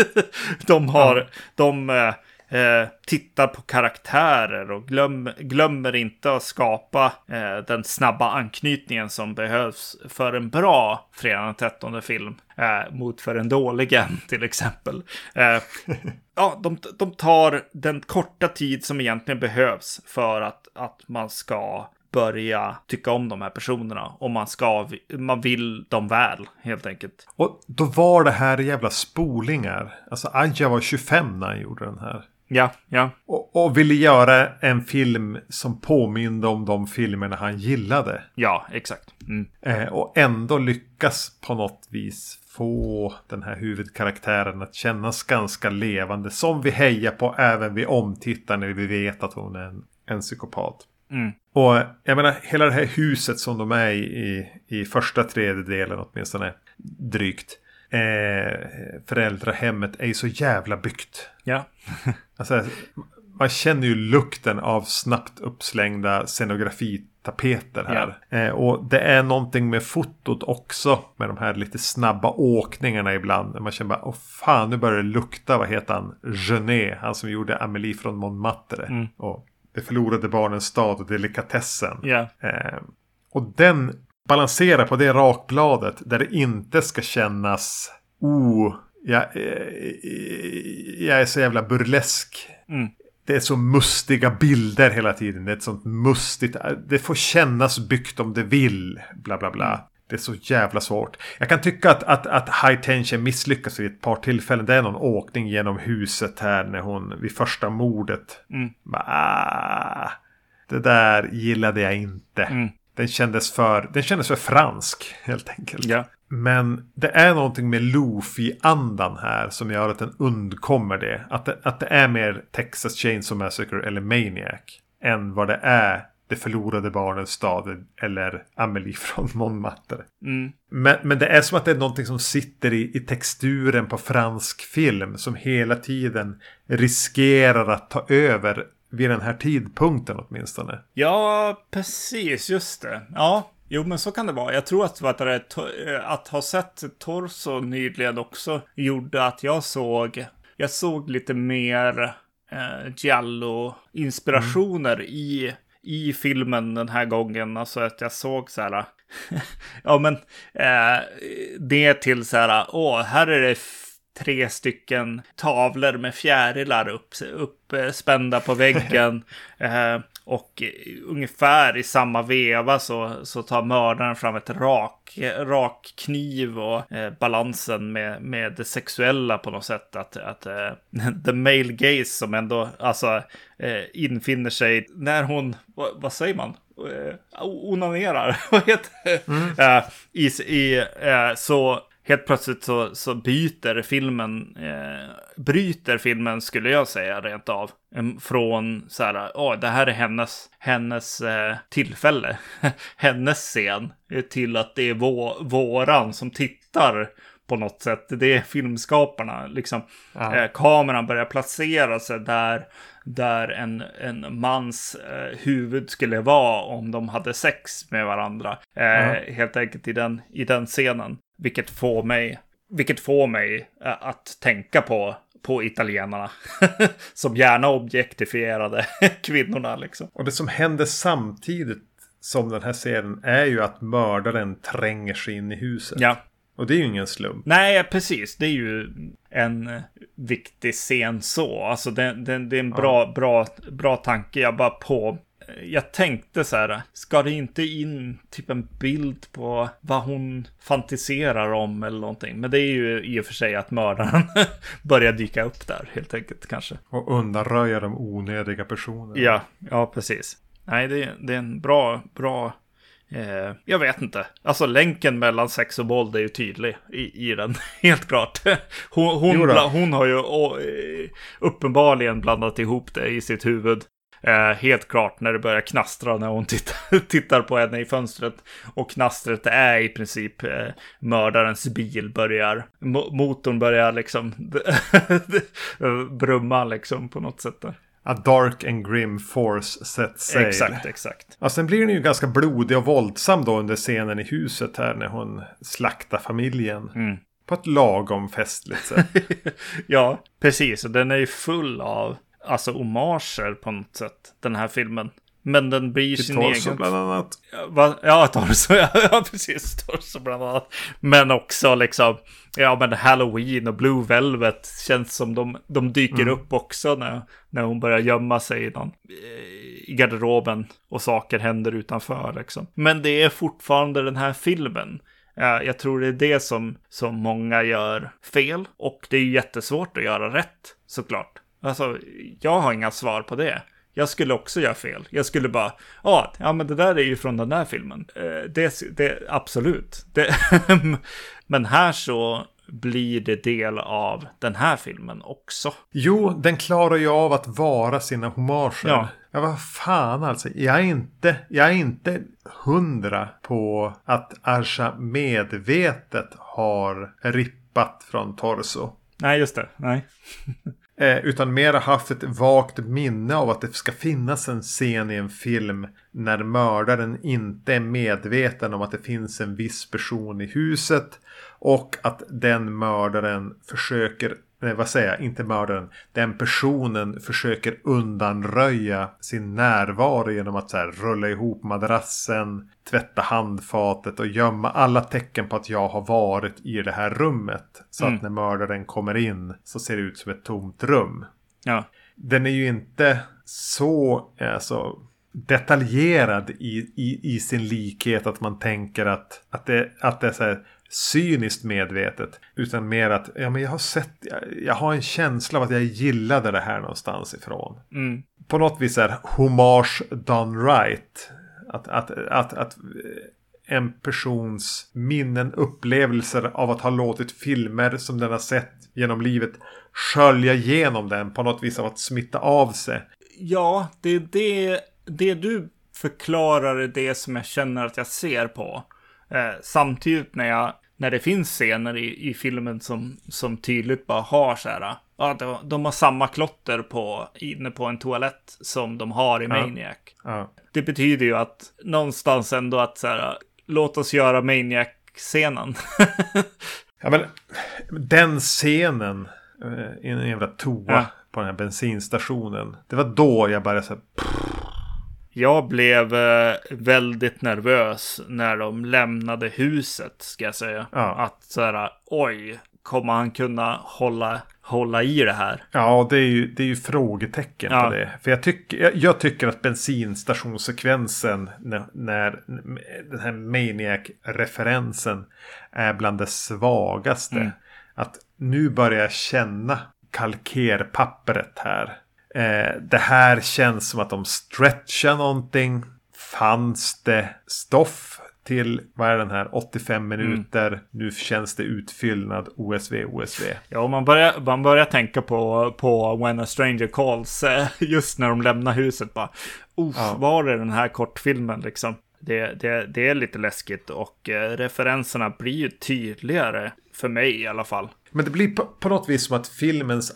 de har, de eh, eh, tittar på karaktärer och glöm, glömmer inte att skapa eh, den snabba anknytningen som behövs för en bra Fredag den 13 film eh, mot för en dålig en till exempel. Eh, ja, de, de tar den korta tid som egentligen behövs för att, att man ska börja tycka om de här personerna. Och man ska, man vill dem väl, helt enkelt. Och då var det här jävla spolingar. Alltså Aja var 25 när han gjorde den här. Ja, ja, Och, och ville göra en film som påminde om de filmerna han gillade. ja, exakt. Mm. Eh, och ändå lyckas på något vis få den här huvudkaraktären att kännas ganska levande. Som vi hejar på även vid omtittar när vi vet att hon är en, en psykopat. Mm. Och jag menar hela det här huset som de är i, i, i första tredjedelen åtminstone drygt. Eh, föräldrahemmet är ju så jävla byggt. Ja, Alltså, man känner ju lukten av snabbt uppslängda scenografitapeter här. Eh, och det är någonting med fotot också. Med de här lite snabba åkningarna ibland. Man känner bara, åh fan nu börjar det lukta, vad heter han? Genet, han som gjorde Amelie från Montmartre. Och Det förlorade barnens stad och delikatessen. ja, Eh, och den balanserar på det rakbladet där det inte ska kännas oh, jag, eh, jag är så jävla burlesk. Mm. Det är så mustiga bilder hela tiden. Det är ett sånt mustigt. Det får kännas byggt om det vill. Bla bla bla. Det är så jävla svårt. Jag kan tycka att, att, att High Tension misslyckas vid ett par tillfällen. Det är någon åkning genom huset här när hon vid första mordet. Mm. Ah, det där gillade jag inte. Mm. Den kändes för, den kändes för fransk helt enkelt. ja, Men det är någonting med Luffy-andan här som gör att den undkommer det. Att det, att det är mer Texas Chainsaw Massacre eller Maniac. Än vad det är Det förlorade barnens stad eller Amelie från Montmartre. mm, Men, men det är som att det är någonting som sitter i, i texturen på fransk film. Som hela tiden riskerar att ta över vid den här tidpunkten åtminstone. ja, precis, just det. Ja, jo, men så kan det vara. Jag tror att, vad det eh, att ha sett Torso nyligen också gjorde att jag såg, jag såg lite mer eh, Giallo-inspirationer i, i filmen den här gången. Alltså att jag såg så här, ja men, eh, det till så här, åh, här är det tre stycken tavlor med fjärilar upp, uppspända på väggen. eh, och ungefär i samma veva så, så tar mördaren fram ett rak, rak kniv och eh, balansen med, med det sexuella på något sätt. Att, att eh, the male gaze som ändå alltså, eh, infinner sig när hon, vad, vad säger man? Eh, onanerar, vad heter det? Mm. Eh, i, i, eh, så helt plötsligt så, så byter filmen, eh, bryter filmen skulle jag säga rent av. Från så här, åh, det här är hennes, hennes eh, tillfälle, hennes scen, till att det är vå, våran som tittar på något sätt. Det är filmskaparna, liksom. Ja. Eh, kameran börjar placera sig där, där en, en mans eh, huvud skulle vara om de hade sex med varandra. Eh, ja. Helt enkelt i den, i den scenen. Vilket får mig, vilket får mig äh, att tänka på, på italienarna. som gärna objektifierade kvinnorna liksom. Och det som händer samtidigt som den här scenen är ju att mördaren tränger sig in i huset. Ja. Och det är ju ingen slump. Nej, precis. Det är ju en viktig scen så. Alltså det, det, det är en bra, ja. bra, bra tanke. Jag bara på jag tänkte så här, ska det inte in typ en bild på vad hon fantiserar om eller någonting? Men det är ju i och för sig att mördaren börjar dyka upp där helt enkelt kanske. Och undanröja de onödiga personerna. Ja, ja precis. Nej, det, det är en bra, bra Eh, jag vet inte. Alltså länken mellan sex och våld är ju tydlig i, i den. Helt klart. Hon, hon, hon har ju å, eh, uppenbarligen blandat ihop det i sitt huvud. Eh, helt klart när det börjar knastra när hon tittar, tittar på henne i fönstret. Och knastret är i princip eh, mördarens bil börjar. motorn börjar liksom brumma liksom på något sätt. Där. A dark and grim force set sail. Exakt, exakt. Ja, sen blir den ju ganska blodig och våldsam då under scenen i huset här när hon slaktar familjen. Mm. På ett lagom festligt sätt. ja, precis. Och den är ju full av alltså homager på något sätt, den här filmen. Men den blir Till sin egen... bland annat. Va? Ja, Torso, ja, ja precis. Torso bland annat. Men också liksom, ja men Halloween och Blue Velvet känns som de, de dyker mm. upp också när, när hon börjar gömma sig i, någon, i garderoben och saker händer utanför liksom. Men det är fortfarande den här filmen. Jag tror det är det som, som många gör fel och det är jättesvårt att göra rätt såklart. Alltså, jag har inga svar på det. Jag skulle också göra fel. Jag skulle bara, ah, ja men det där är ju från den där filmen. Eh, det, det, absolut. Det, men här så blir det del av den här filmen också. Jo, den klarar ju av att vara sina homager. Ja. Ja, vad fan alltså. Jag är inte, jag är inte hundra på att Asha medvetet har rippat från Torso. Nej, just det. Nej. Eh, utan mer haft ett vagt minne av att det ska finnas en scen i en film när mördaren inte är medveten om att det finns en viss person i huset. Och att den mördaren försöker nej, vad säger jag, inte mördaren, den personen försöker undanröja sin närvaro genom att så här, rulla ihop madrassen, tvätta handfatet och gömma alla tecken på att jag har varit i det här rummet. Så mm. att när mördaren kommer in så ser det ut som ett tomt rum. Ja. Den är ju inte så alltså, detaljerad i, i, i sin likhet att man tänker att, att, det, att det är så här, cyniskt medvetet. Utan mer att ja, men jag har sett, jag, jag har en känsla av att jag gillade det här någonstans ifrån. Mm. På något vis är hommage done right. Att, att, att, att en persons minnen, upplevelser av att ha låtit filmer som den har sett genom livet skölja igenom den på något vis av att smitta av sig. Ja, det är det, det du förklarar är det som jag känner att jag ser på. Eh, samtidigt när jag när det finns scener i, i filmen som, som tydligt bara har så här, ja, de, de har samma klotter på, inne på en toalett som de har i Maniac. Ja. Det betyder ju att någonstans ändå att så här, låt oss göra Maniac-scenen. ja, men den scenen eh, i en jävla toa ja. på den här bensinstationen. Det var då jag började så här, jag blev eh, väldigt nervös när de lämnade huset, ska jag säga. Ja. Att så här, oj, kommer han kunna hålla, hålla i det här? Ja, det är ju, det är ju frågetecken Ja. på det. För jag, tycker jag, jag tycker att bensinstationssekvensen när, när den här Maniac-referensen är bland det svagaste. Mm. Att nu börjar jag känna kalkerpappret här. Eh, det här känns som att de stretchar någonting. Fanns det stoff till, vad är den här, 85 minuter. Nu känns det utfyllnad OSV, OSV. Ja, man börjar, man börjar tänka på, på When a Stranger Calls eh, just när de lämnar huset. Bara, Uff, Ja. var det den här kortfilmen liksom? Det, det, det är lite läskigt och eh, referenserna blir ju tydligare för mig i alla fall. Men det blir på, på något vis som att filmens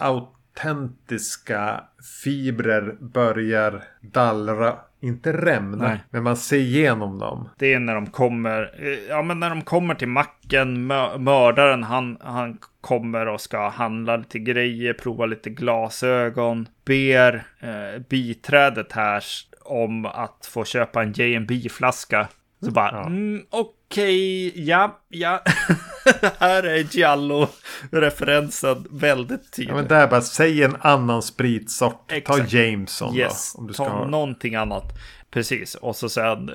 autentiska fibrer börjar dallra. Inte rämna, Nej. men man ser igenom dem. Det är när de kommer, eh, ja men när de kommer till macken, mö- mördaren han, han kommer och ska handla lite grejer, prova lite glasögon, ber eh, biträdet här om att få köpa en J&B flaska Så bara, Ja. mm, okej, ja, ja. här är Giallo-referensen väldigt tydlig. Ja, men där bara, säg en annan spritsort. Exakt. Ta Jameson Yes, då. Om du ska ta ha. någonting annat. Precis, och så sen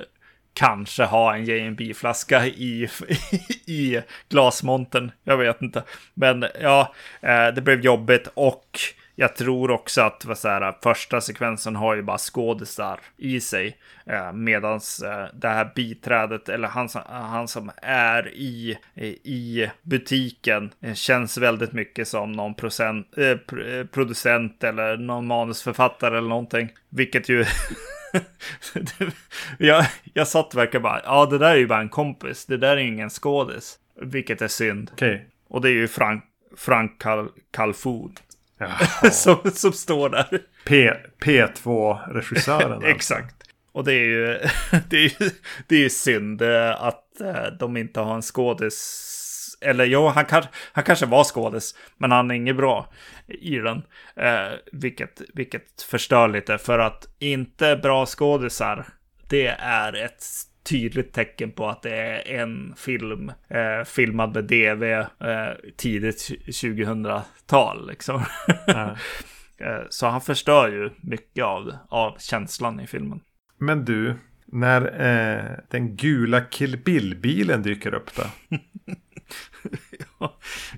kanske ha en J&B-flaska i, i glasmontern. Jag vet inte. Men ja, eh, det blev jobbigt och jag tror också att vad så här, första sekvensen har ju bara skådisar i sig. Eh, Medan eh, det här biträdet, eller han som, han som är i, i butiken, eh, känns väldigt mycket som någon procent, eh, pr- eh, producent eller någon manusförfattare eller någonting. Vilket ju... jag, jag satt verkligen bara, ja det där är ju bara en kompis, det där är ingen skådis. Vilket är synd. Okej. Och det är ju Frank, Frank Cal, Calfood. som, som står där. P, P2-regissören. alltså. Exakt. Och det är ju, det är ju, det är ju synd eh, att eh, de inte har en skådis. Eller jo, han, kan, han kanske var skådis, men han är inget bra i den. Eh, vilket, vilket förstör lite, för att inte bra skådisar, det är ett tydligt tecken på att det är en film eh, filmad med DV eh, tidigt 2000-tal. Liksom. Ja. Eh, Så han förstör ju mycket av, av känslan i filmen. Men du, när eh, den gula Kill Bill-bilen dyker upp då.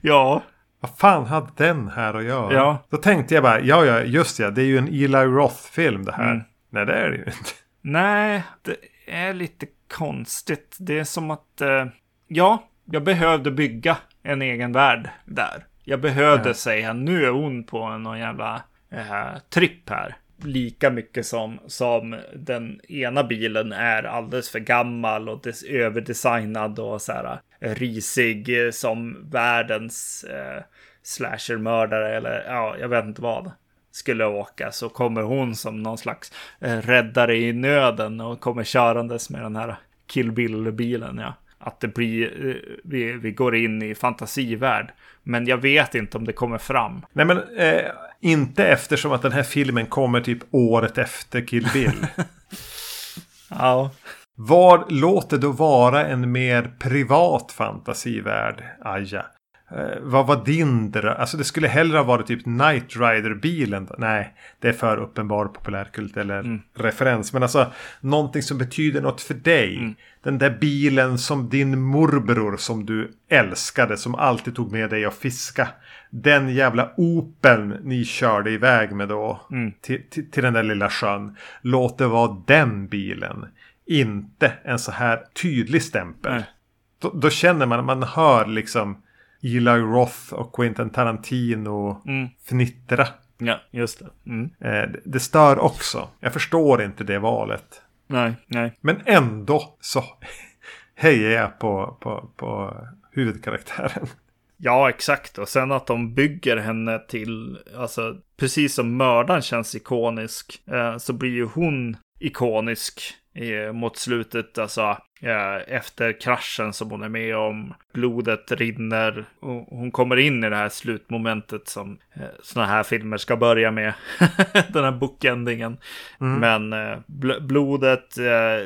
Ja, Vad fan hade den här att göra? Ja. Då tänkte jag bara, ja ja, just ja, det är ju en Eli Roth-film det här. Mm. Nej, det är det ju inte. nej, det är lite konstigt. Det är som att, eh, ja, jag behövde bygga en egen värld där. Jag behövde Ja. säga, nu är hon på någon jävla eh, tripp här. Lika mycket som, som den ena bilen är alldeles för gammal och des, överdesignad och så här eh, risig som världens eh, slashermördare eller ja, jag vet inte vad skulle åka så kommer hon som någon slags eh, räddare i nöden och kommer körandes med den här Kill Bill-bilen. Ja. Att det blir, eh, vi, vi går in i fantasivärld. Men jag vet inte om det kommer fram. Nej men eh, inte eftersom att den här filmen kommer typ året efter Kill Bill. Ja, Vad låter då vara en mer privat fantasivärld, Aja? Eh, vad var din dröm? Alltså det skulle hellre ha varit typ Knight Rider-bilen. Nej, det är för uppenbar populärkult eller referens. Men alltså någonting som betyder något för dig. Den där bilen som din morbror som du älskade, som alltid tog med dig och fiska. Den jävla Opeln ni körde iväg med då till, till, till den där lilla sjön. Låt det vara den bilen. Inte en så här tydlig stämpel. Då, då känner man, man hör liksom Eli Roth och Quentin Tarantino Mm. fnittra. ja just det. Mm. Eh, det- stör också. Jag förstår inte det valet. Nej, nej. Men ändå så hejar jag på, på, på huvudkaraktären. Ja, exakt. Och sen att de bygger henne till, alltså precis som mördaren känns ikonisk, eh, så blir ju hon ikonisk eh, mot slutet, alltså eh, efter kraschen som hon är med om. Blodet rinner och hon kommer in i det här slutmomentet som eh, sådana här filmer ska börja med. den här bookendingen. Men eh, bl- blodet,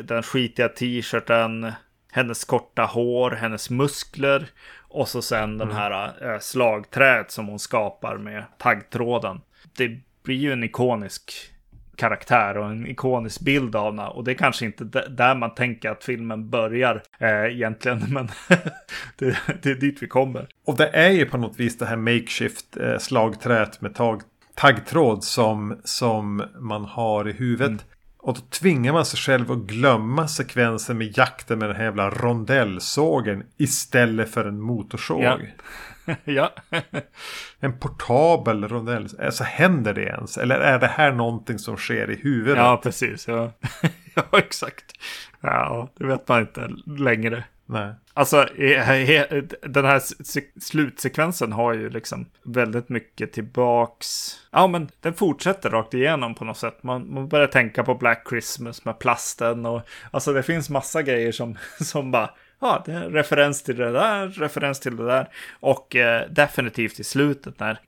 den skitiga t-shirten, hennes korta hår, hennes muskler och så sen mm. den här äh, slagträet som hon skapar med taggtråden. Det blir ju en ikonisk karaktär och en ikonisk bild av henne. Och det är kanske inte där man tänker att filmen börjar eh, egentligen, men det, det, är dit vi kommer. Och det är ju på något vis det här makeshift eh, slagträet med tag, taggtråd som, som man har i huvudet. Mm. Och då tvingar man sig själv att glömma sekvensen med jakten med den här jävla rondellsågen istället för en motorsåg. Ja. ja. en portabel rondell. Alltså händer det ens? Eller är det här någonting som sker i huvudet? Ja, precis. Ja, ja exakt. Ja, det vet man inte längre. Nej. Alltså, den här slutsekvensen har ju liksom väldigt mycket tillbaks. Ja, men den fortsätter rakt igenom på något sätt. Man, man börjar tänka på Black Christmas med plasten och alltså det finns massa grejer som, som bara ja, det är en referens till det där, referens till det där. Och eh, definitivt i slutet när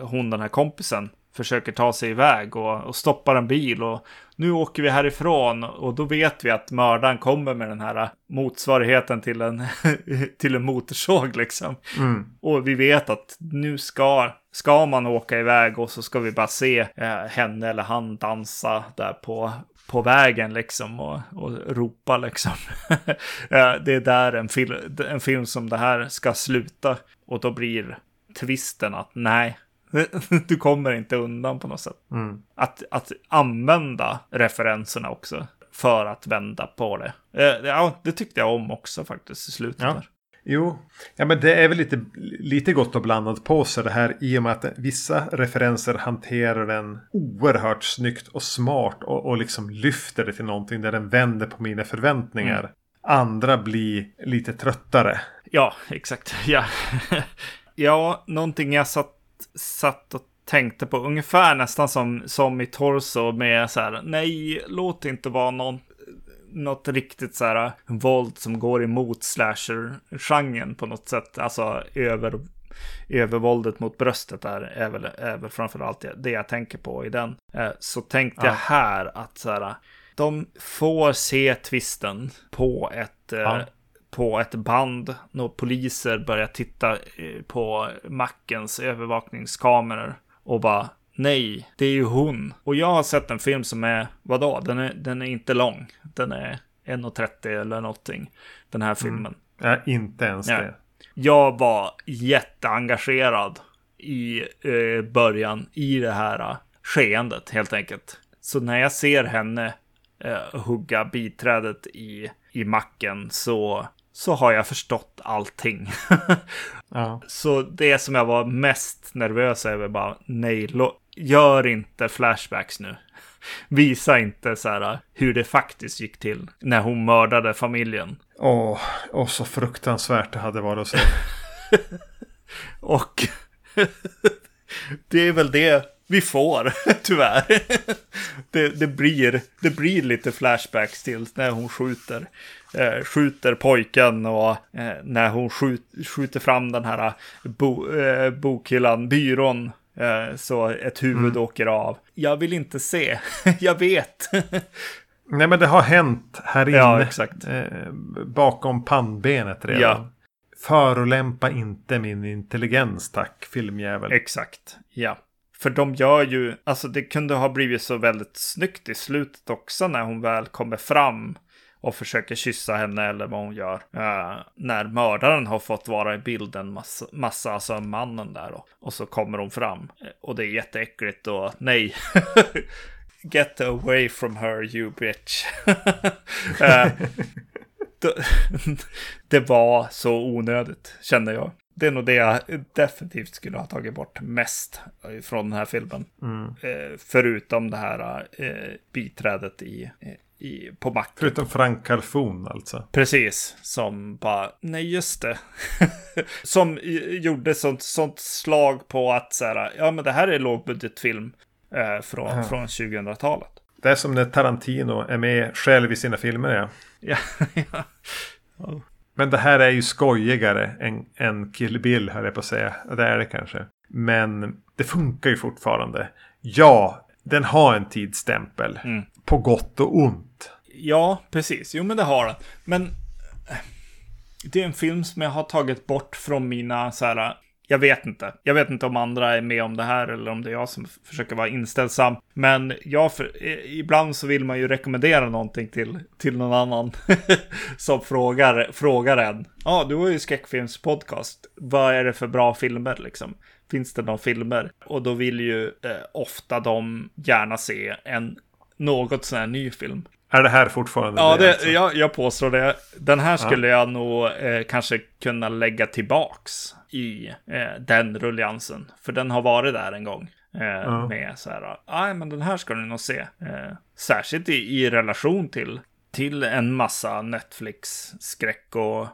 hon, den här kompisen, försöker ta sig iväg och, och stoppar en bil och nu åker vi härifrån och då vet vi att mördaren kommer med den här motsvarigheten till en, till en motorsåg liksom. Mm. Och vi vet att nu ska, ska man åka iväg och så ska vi bara se eh, henne eller han dansa där på, på vägen liksom och, och ropa liksom. det är där en, fil en film som det här ska sluta och då blir twisten att nej, du kommer inte undan på något sätt. Mm. Att, att använda referenserna också för att vända på det. Eh, ja, det tyckte jag om också faktiskt i slutet. Ja. Där. Jo, ja, men det är väl lite, lite gott och blandat på sig det här i och med att vissa referenser hanterar den oerhört snyggt och smart och, och liksom lyfter det till någonting där den vänder på mina förväntningar. Mm. Andra blir lite tröttare. Ja, exakt. Ja, ja någonting jag satt, satt och tänkte på ungefär nästan som, som i Torso med så här, nej, låt det inte vara någon något riktigt så här våld som går emot slasher-genren på något sätt. Alltså över, övervåldet mot bröstet där är väl, är väl framförallt det jag tänker på i den. Eh, så tänkte ja. jag här att så här, de får se twisten på ett ja på ett band när poliser börjar titta på mackens övervakningskameror och bara nej, det är ju hon. Och jag har sett en film som är, vadå, den är, den är inte lång. Den är 1.30 eller någonting, den här filmen. Mm. Ja, inte ens ja. det. Jag var jätteengagerad i eh, början i det här uh, skeendet helt enkelt. Så när jag ser henne eh, hugga biträdet i, i macken så så har jag förstått allting. ja. Så det som jag var mest nervös över bara, nej, gör inte flashbacks nu. Visa inte så här hur det faktiskt gick till när hon mördade familjen. Åh, oh, så fruktansvärt det hade varit att se. och det är väl det vi får, tyvärr. det, det, blir, det blir lite flashbacks till när hon skjuter eh, skjuter pojken och eh, när hon skjut, skjuter fram den här bo, eh, bokhyllan, byrån, så ett huvud mm. åker av. Jag vill inte se, jag vet. Nej men det har hänt här inne. Ja, exakt. Eh, bakom pannbenet redan. Ja. Förolämpa inte min intelligens tack filmjävel. Exakt, ja. För de gör ju, alltså det kunde ha blivit så väldigt snyggt i slutet också när hon väl kommer fram och försöker kyssa henne eller vad hon gör. Uh, när mördaren har fått vara i bilden massa, massa alltså mannen där då. Och så kommer hon fram. Och det är jätteäckligt och nej. Get away from her you bitch. uh, det var så onödigt kände jag. Det är nog det jag definitivt skulle ha tagit bort mest från den här filmen. Mm. Eh, förutom det här eh, biträdet i, i, på macken. Förutom Frank Calfon alltså. Precis, som bara, nej just det. som gjorde sånt, sånt slag på att så här, ja men det här är lågbudgetfilm eh, från, ja. från 2000-talet. Det är som när Tarantino är med själv i sina filmer ja. ja, ja. Oh. Men det här är ju skojigare än, än Kill Bill höll jag på att säga. Det är det kanske. Men det funkar ju fortfarande. Ja, den har en tidsstämpel. Mm. På gott och ont. Ja, precis. Jo, men det har den. Men eh, det är en film som jag har tagit bort från mina så här. Jag vet inte. Jag vet inte om andra är med om det här eller om det är jag som försöker vara inställsam. Men jag för, eh, ibland så vill man ju rekommendera någonting till, till någon annan som frågar, frågar en. Ja, ah, du har ju skräckfilmspodcast. Vad är det för bra filmer liksom? Finns det några filmer? Och då vill ju eh, ofta de gärna se en något sån här ny film. Är det här fortfarande ja, det? Alltså? jag, jag påstår det. Den här skulle ja. jag nog eh, kanske kunna lägga tillbaks i eh, den rulliansen. För den har varit där en gång. Eh, ja. Med så här, nej men den här ska du nog se. Eh, särskilt i, i relation till, till en massa Netflix-skräck och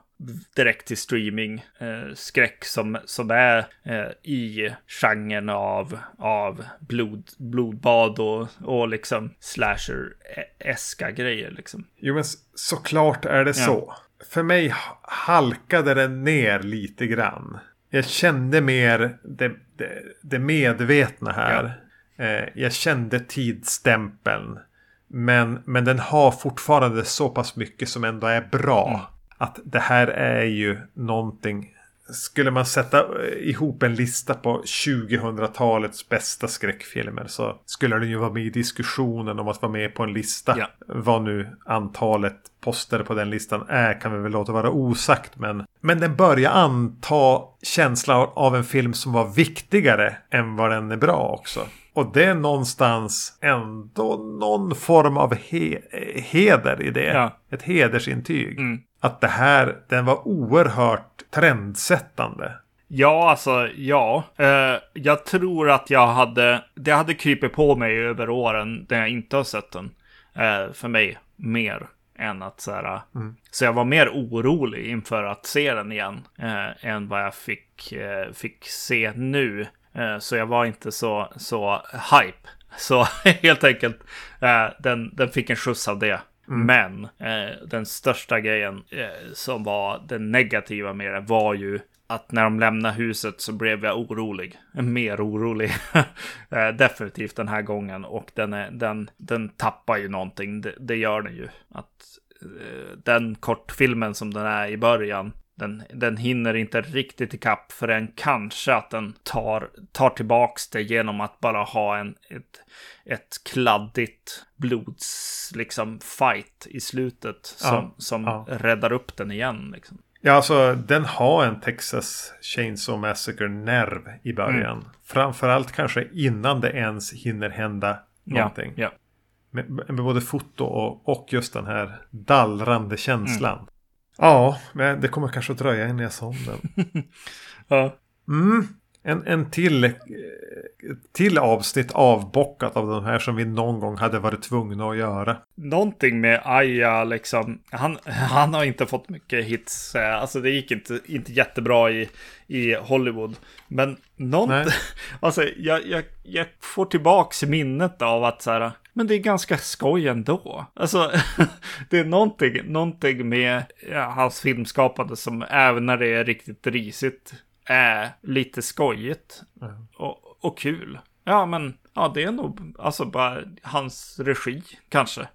direkt till streaming eh, skräck som, som är eh, i genren av, av blod, blodbad och, och liksom slasher-eska grejer liksom. Jo men såklart är det ja. så. För mig halkade den ner lite grann. Jag kände mer det, det, det medvetna här. Ja. Eh, jag kände tidsstämpeln. Men, men den har fortfarande så pass mycket som ändå är bra. Mm att det här är ju någonting. Skulle man sätta ihop en lista på 2000-talets bästa skräckfilmer så skulle den ju vara med i diskussionen om att vara med på en lista. Ja. Vad nu antalet poster på den listan är kan vi väl låta vara osagt. Men, men den börjar anta känslan av en film som var viktigare än vad den är bra också. Och det är någonstans ändå någon form av he heder i det. Ja. Ett hedersintyg. Mm. Att det här, den var oerhört trendsättande. Ja, alltså ja. Uh, jag tror att jag hade, det hade krypit på mig över åren när jag inte har sett den. Uh, för mig, mer än att så här. Mm. Så jag var mer orolig inför att se den igen. Uh, än vad jag fick, fick se nu. Eh, så jag var inte så, så hype. Så helt enkelt, eh, den, den fick en skjuts av det. Mm. Men eh, den största grejen som var den negativa med det var ju att när de lämnade huset så blev jag orolig. Mer orolig. Definitivt den här gången. Och den, är, den, den tappar ju någonting. Det, det gör den ju. Att den kortfilmen som den är i början den, den hinner inte riktigt ikapp förrän kanske att den tar, tar tillbaks det genom att bara ha en, ett, ett kladdigt blods liksom fight i slutet som, ja, som ja. räddar upp den igen. Liksom. Ja, alltså den har en Texas Chainsaw Massacre-nerv i början. Mm. Framförallt kanske innan det ens hinner hända någonting. Ja, ja. Med, med, både foto och, och just den här dallrande känslan. Mm. Ja, men det kommer kanske att dröja innan jag den. ja. Mm. En, en till, eh, till avsnitt avbockat av de här som vi någon gång hade varit tvungna att göra. Någonting med Aya liksom. Han, han har inte fått mycket hits. Eh, alltså det gick inte, inte jättebra i, i Hollywood. Men något, alltså jag, jag, jag får tillbaks minnet av att så här, men det är ganska skoj ändå. Alltså, det är någonting, någonting med ja, hans filmskapande som även när det är riktigt risigt är lite skojigt mm. och, och kul. Ja, men ja, det är nog alltså bara hans regi kanske.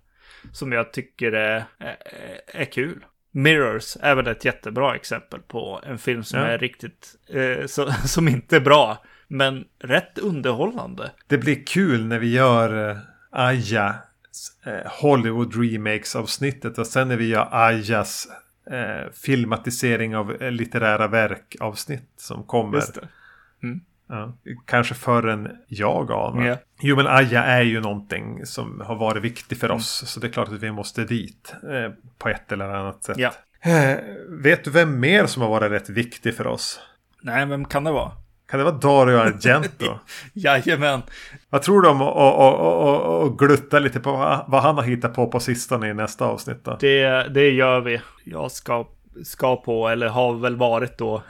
Som jag tycker är, är, är kul. Mirrors är väl ett jättebra exempel på en film som ja. är riktigt, eh, så, som inte är bra, men rätt underhållande. Det blir kul när vi gör eh, Aja eh, Hollywood Remakes avsnittet och sen när vi gör Ajas eh, filmatisering av eh, litterära verk avsnitt som kommer. Mm. Ja, kanske förrän jag anar. Yeah. Jo men Aja är ju någonting som har varit viktigt för mm. oss. Så det är klart att vi måste dit eh, på ett eller annat sätt. Yeah. Eh, vet du vem mer som har varit rätt viktig för oss? Nej, vem kan det vara? Kan det vara Dario Argento? Jajamän. Vad tror du om att glutta lite på vad han har hittat på på sistone i nästa avsnitt då? Det, det gör vi. Jag ska, ska på, eller har väl varit då,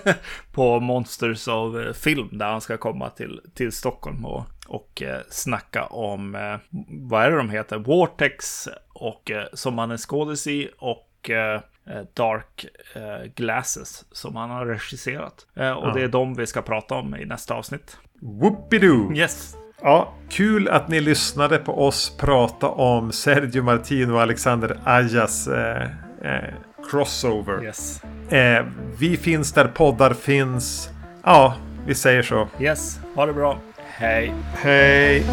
på Monsters of eh, Film där han ska komma till, till Stockholm och, och eh, snacka om, eh, vad är det de heter? Vortex och som han är skådis i och Dark eh, Glasses som han har regisserat. Eh, och ja. det är de vi ska prata om i nästa avsnitt. Whoopidoo! Yes! Ja, kul att ni lyssnade på oss prata om Sergio Martino och Alexander Ajas eh, eh, crossover. Yes. Eh, vi finns där poddar finns. Ja, vi säger så. Yes, ha det bra. Hej. Hej!